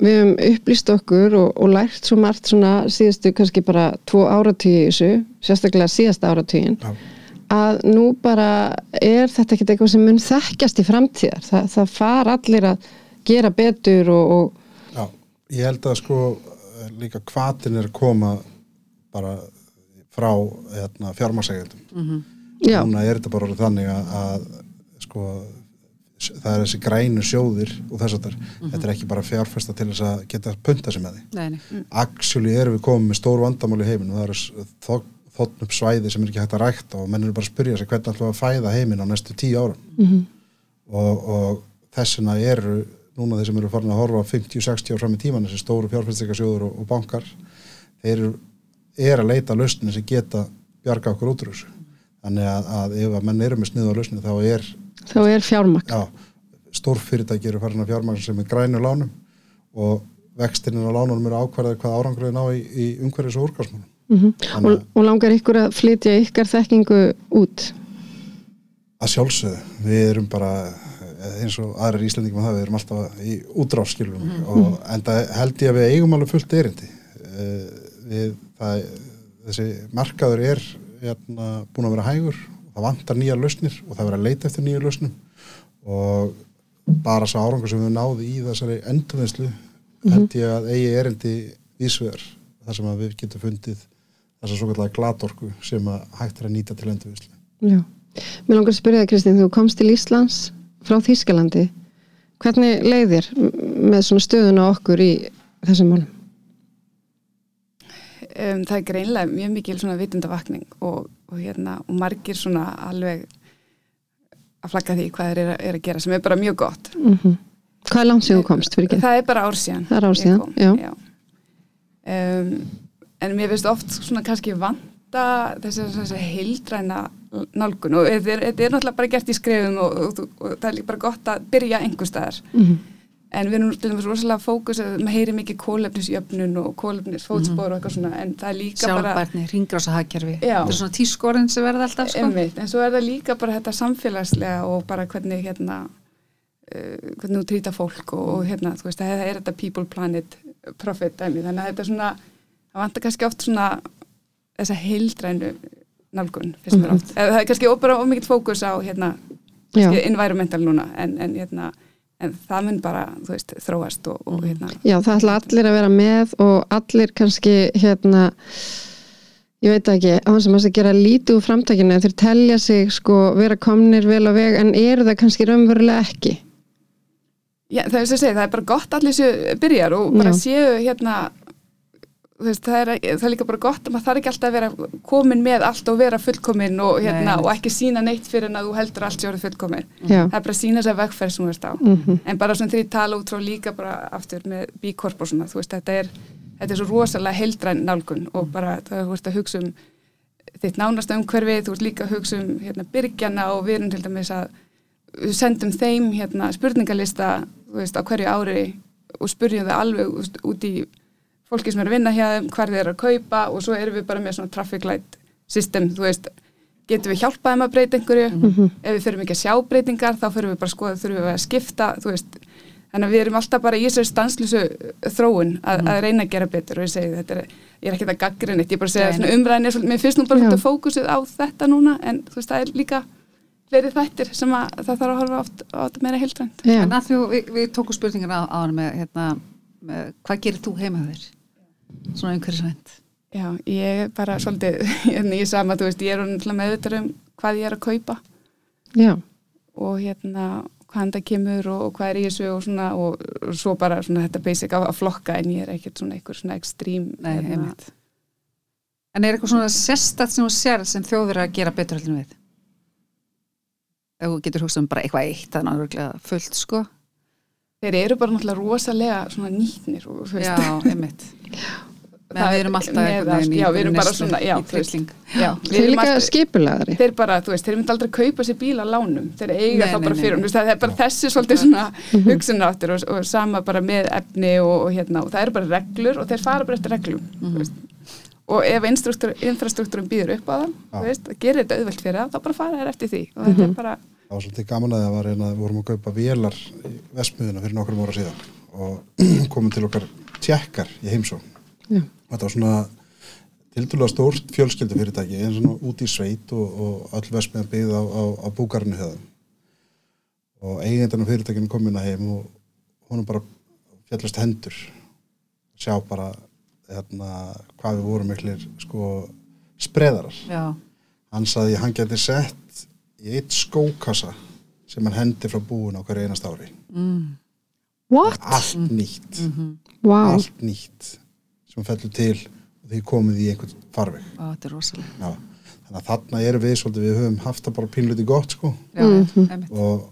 við höfum upplýst okkur og, og lært svo margt svona síðustu kannski bara tvo áratíu í þessu, sérstaklega síðasta áratíin, Já. Að nú bara er þetta ekki eitthvað sem mun þekkjast í framtíðar. Þa, það far allir að gera betur og, og Já, ég held að sko líka hvatin er að koma bara frá hérna, fjármasegjandum já, núna er þetta bara orðið þannig að, að sko það er þessi grænu sjóðir og þess að þetta er ekki bara fjárfesta til þess að geta punta sig með því. Nei, nei. actually erum við komið með stór vandamál í heiminu það eru þóttn upp svæði sem er ekki hægt að rækta og menn eru bara að spyrja sig hvernig ætlum við að fæða heiminn á næstu tíu árum. Og, og þess vegna eru núna þeir sem eru farin að horfa 50-60 ár fram í tíman þessi stóru fjárfæstingasjóður og, og bankar þeir eru er að leita lausnir sem geta bjarga okkur út úr þessu. Þannig að, að ef að menn eru með sniðu á lausnir þá er þá er fjármagn. já, stórfyrirtæki eru farin að fjármagn sem er grænu lánum og vextinin og lánunum eru ákvarðið hvað árangurinn á í, í umhverfis og úrgarsmálum. Mhm. Þannig og, og langar ykkur að flytja ykkar þekkingu út að sjálfsögðu, við erum bara eh, eins og aðrir íslendingum að það, við erum alltaf í útráfskilum og enda held ég að við eigum alveg fullt erindi. Eh, Við, það, þessi markaður er hérna, búin að vera hægur, það vantar nýja lausnir og það er verið að leita eftir nýja lausnum og bara sá árangur sem við náðum í þessari endurvinnslu held ég að eigi erindi vísvegar þar sem við getum fundið þessa svo kallega glatorku sem að hægt er að nýta til endurvinnslu. Já. Mér langar að spyrja það Kristín, þú komst til Íslands frá Þýskalandi hvernig leiðir með svona stöðuna okkur í þessum málum? um, það er greinlega mjög mikil svona vitundavakning og, og hérna og margir svona alveg að flagga því hvað þeir eru að, er að gera sem er bara mjög gott Mm Hvað er langt sem þú komst fyrir ekki? það er bara ár síðan Það er ár síðan, kom, já. Um, en mér finnst oft svona kannski vanta þessi, þessi heildræna nálgun og þetta er, er náttúrulega bara gert í skrefum og, og, og, og það er bara gott að byrja einhver staðar Mhm. en við erum til dæmis rosalega fókus að maður heyri mikið kólefnisjöfnun og kólefnisfótspor og eitthvað svona en það er líka bara sjálfbærni, ringrása hagkerfi Já. þetta er svona tískorinn sem verða alltaf sko. Einmitt, en svo er það líka bara þetta samfélagslega og bara hvernig hérna uh, hvernig þú trýta fólk og, og hérna, þú veist, það er þetta people planet profit dæmi, þannig að þetta er svona það vantar kannski oft svona þessa heildrænu nálgun fyrst mér oft, eða það er kannski bara ómikið fókus á hérna, environmental núna, en, en hérna en það mun bara, þú veist, þróast og, og hérna, Já, það ætla allir að vera með og allir kannski hérna ég veit ekki, á þess að maður sé gera lítið úr framtakinu, þeir telja sig sko vera komnir vel á veg en eru það kannski raunverulega ekki? Já, það er sem að segja, það er bara gott allir séu byrjar og bara Já. séu hérna veist, það, er, það er líka bara gott að maður þarf ekki alltaf að vera komin með allt og vera fullkomin og, hérna, og ekki sína neitt fyrir en að þú heldur allt séu orðið fullkomin Já, það er bara að sína þess að vegferð sem þú ert á. Mhm. en bara svona ég tala út frá líka bara aftur með B-Corp og svona, veist, þetta er þetta er svo rosalega heildræn nálgun og bara það þú veist að hugsa um þitt nánasta umhverfi, þú veist líka að hugsa um hérna, byrgjana og við erum til dæmis að við sendum þeim hérna, spurningalista veist, á hverju ári og spurjum þau alveg út í fólki sem er að vinna hjá hvar þeir eru að kaupa og svo erum við bara með svona traffic light system, þú veist, getum við hjálpað þeim að breyta einhverju, ef við fyrir ekki að sjá breytingar, þá fyrir við bara að skoða þurfum við að skipta, þú veist. Þannig að við erum alltaf bara í þessari stanslösu þróun að, að reyna að gera betur og ég segi þetta er, ég er ekki það gaggrinn ég er bara segja svona umræðin er mér finnst nú bara svolítið fókusið á þetta núna en þú veist, það er líka fleiri þættir sem að það þarf að horfa oft á þetta meira þú, við, við tókum spurningina á, á hann með, hérna, hvað gerir þú heima þér? Svona umhverfisvænt. Já, ég er bara svolítið hérna, ég sama, þú veist, ég er meðvitað um hvað ég er að kaupa. Já, og hérna hvaðan það kemur og, og hvað er í þessu og svona og, og svo bara svona þetta basic að flokka en ég er ekkert svona eitthvað svona ekstrím Nei, hérna, einmitt. en er eitthvað svona sérstætt sem þú sér sem þjóður að gera betur en við? Ef þú getur hugsað um bara eitthvað eitt það er fullt sko þeir eru bara náttúrulega rosalega svona nýtnir og þú veist. Já, einmitt. Meðan við erum alltaf með einhvern að- veginn í já, við erum bara svona, já, veist. já, þeir við eru erum líka skipulagari þeir bara, þú veist, þeir myndi aldrei kaupa sér bíl á lánum, þeir eiga Nei, þá nei, bara fyrir, nei. þú veist, það er bara þessi svolítið svona hugsunáttur og, og sama bara með efni og, og hérna, og það eru bara reglur og þeir fara bara eftir reglum þú veist. og ef infrastruktúrum býður upp á það, Já. þú veist, það gerir þetta auðvelt fyrir það, þá bara fara þær eftir því. Og þetta er bara, Það var svolítið gaman að það var eina, við vorum að kaupa vélar í Vestmiðuna fyrir nokkrum ára síðan og komum til okkar tjekkar í heimsó. Já. Þetta var svona tildulega stórt fjölskyldu fyrirtæki, eins og út í sveit og, og öll Vestmiðan byggð á, á, á búkarinu höfðum. Og eigindarinn fyrirtækinu kom inn að heim og honum bara fjallast hendur. Sjá bara hérna, hvað við vorum miklir sko spreðarar já, hann saði að hann geti sett í eitt skókassa sem hann hendi frá búin á hverju einast ári. What? allt nýtt. Wow. allt nýtt sem fellur til og því komið í einhvern farveg. Er rosalega Já. þannig að þarna erum við svolítið við höfum haft það bara pínluti gott sko. Já, einmitt. Og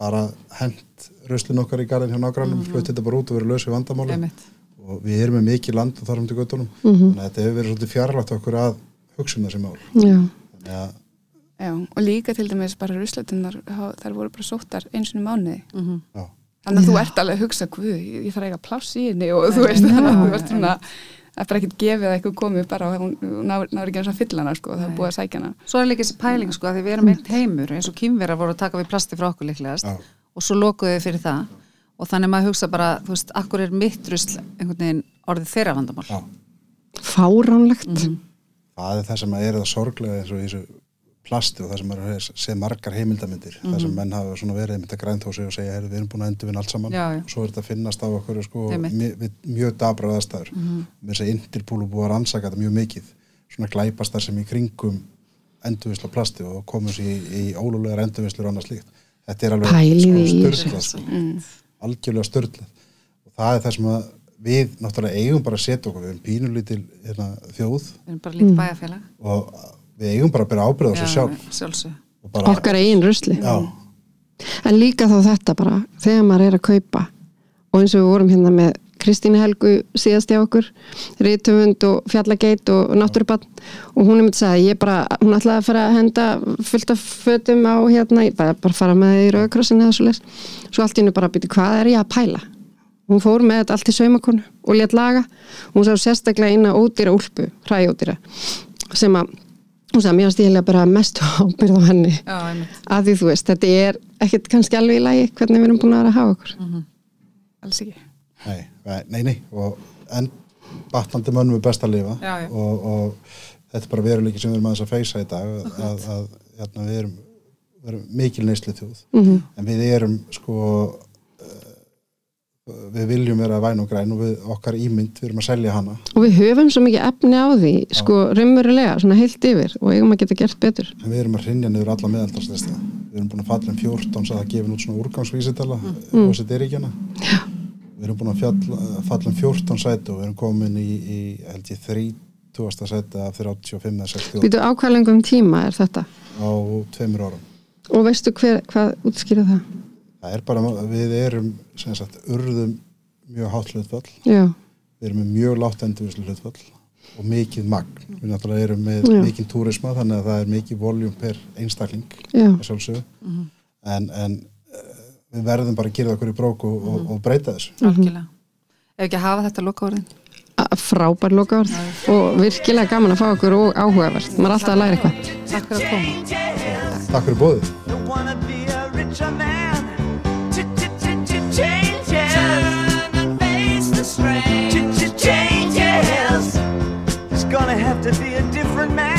bara hent röslun okkar í garðin hjá nágrannum mm flutt þetta bara út og verið laus við vandamáli einmitt. Og við erum með mikið land og þarfum til göttunum þannig að þetta hefur verið svolítið fjarlægt okkur að hugsa um þessi mál. Já, þannig að já, og líka til dæmis bara ruslatunar, þær voru bara sóttar eins og mánuði, Mhm. já, þannig að þú Já. ert alveg að hugsa guð, ég, ég þarf eiga pláss í henni og þú veist, þannig að þú ert svona það er bara ekkert gefið að eitthvað komið bara og hún hún náður ekki eins að fylla hana sko, það er búið að sækja hana Svo er líka þessi pæling sko að því við erum eitt heimur eins og kýmverðar voru að taka við plasti frá okkur líklegast Já. og svo lokuðu við fyrir það og þannig maður hugsa bara, þú veist, akkur er mitt rusl einhvern veginn orðið þeirra vandamál Já. Fáránlegt. Mhm. það er það sem er það sorglega eins og þessu plasti og það sem er sé margar heimildamindir það sem menn hafa verið með þetta græntósi og segja við erum búin að endur vinna allt saman. Já, já. og svo er þetta að finnast á okkur sko, mjög, mjög dabra aðstæður. Mm -hmm. með þess að Interpol er búið að rannsaka þetta mjög mikið svona glæpastar sem í kringum endurvisla plasti og komum sér í, í ólulegar endurvislur og annað slíkt. Þetta er alveg í störtlað sko. algjörlega störtlað og það er það sem að við náttúrulega eigum bara að setja okkur. Við erum pínulítil hérna, þjóð. Við erum bara lítið bæjarfélag. Og við eigum bara að byrja ábyrða sig sjálf. sjálfsög og bara, Okkar eigin rusli. já, En líka þá þetta bara, þegar maður er að kaupa og eins og við vorum hérna með Kristínu Helgu síðast hjá okkur Rítumund og Fjallageit og Náttúrubann og hún er myndið að segja, ég bara hún ætlaði að fara að henda fullt af fötum á hérna, ég bara, bara fara með það í rauðkrossin eða svo leys, svo allt í hennu bara býti hvað er ég að pæla? Hún fór með þetta allt í saumakonu og létt laga. Hún sá sérstaklega að ódýra úlpu hræjódýra sem að hún sagði, mér varst ég bara mestu ábyrð á henni. Já, að því þú veist, þetta er ekkert kannski alveg í lagi hvernig við erum búin að vera að hafa okkur. Alls ekki. Nei, nei, nei og en batnandi mönnum er best að lifa Já, já. Og, og þetta er bara veruleiki sem við erum aðeins að feysa í dag að, að, að hérna, við erum, erum mikil neyslu þjóð Mhm. en við erum sko við viljum vera væn og græn og við, okkar ímynd, við erum að selja hana. Og við höfum svo mikið efni á því sko raunverulega, svona heilt yfir og eigum að geta gert betur. En við erum að hrinja niður alla meðaldarslisti við erum búin að falla um 14 svo að það gefin út svona úrgangsvísitala mm. og þessi dyríkjana við erum búin að fjalla, falla um 14 sæti og við erum komin í, í held ég 30. sæti af 35 eða 60 Býtu ákvæðlengum tíma er þetta? Á tveimur árum. Og veistu hver, hvað útskýra það? Það er bara, við erum sem sagt, urðum mjög hátt hlutfall. Já, við erum með mjög látt endurvislu hlutfall og mikið magn. Við náttúrulega erum með Já. mikið túrisma þannig að það er mikið voljum per einstakling að sjálfsögðu. En, en eh, við verðum bara að gera það okkur í brók og, og, og breyta þessu. Algjörlega. Ef ekki að hafa þetta loka orðin A- frábær lokaord og virkilega gaman að fá okkur og áhugavert. Maður er alltaf að læra eitthvað. Takk fyrir að koma. Takk fyrir bóðið to be a different man.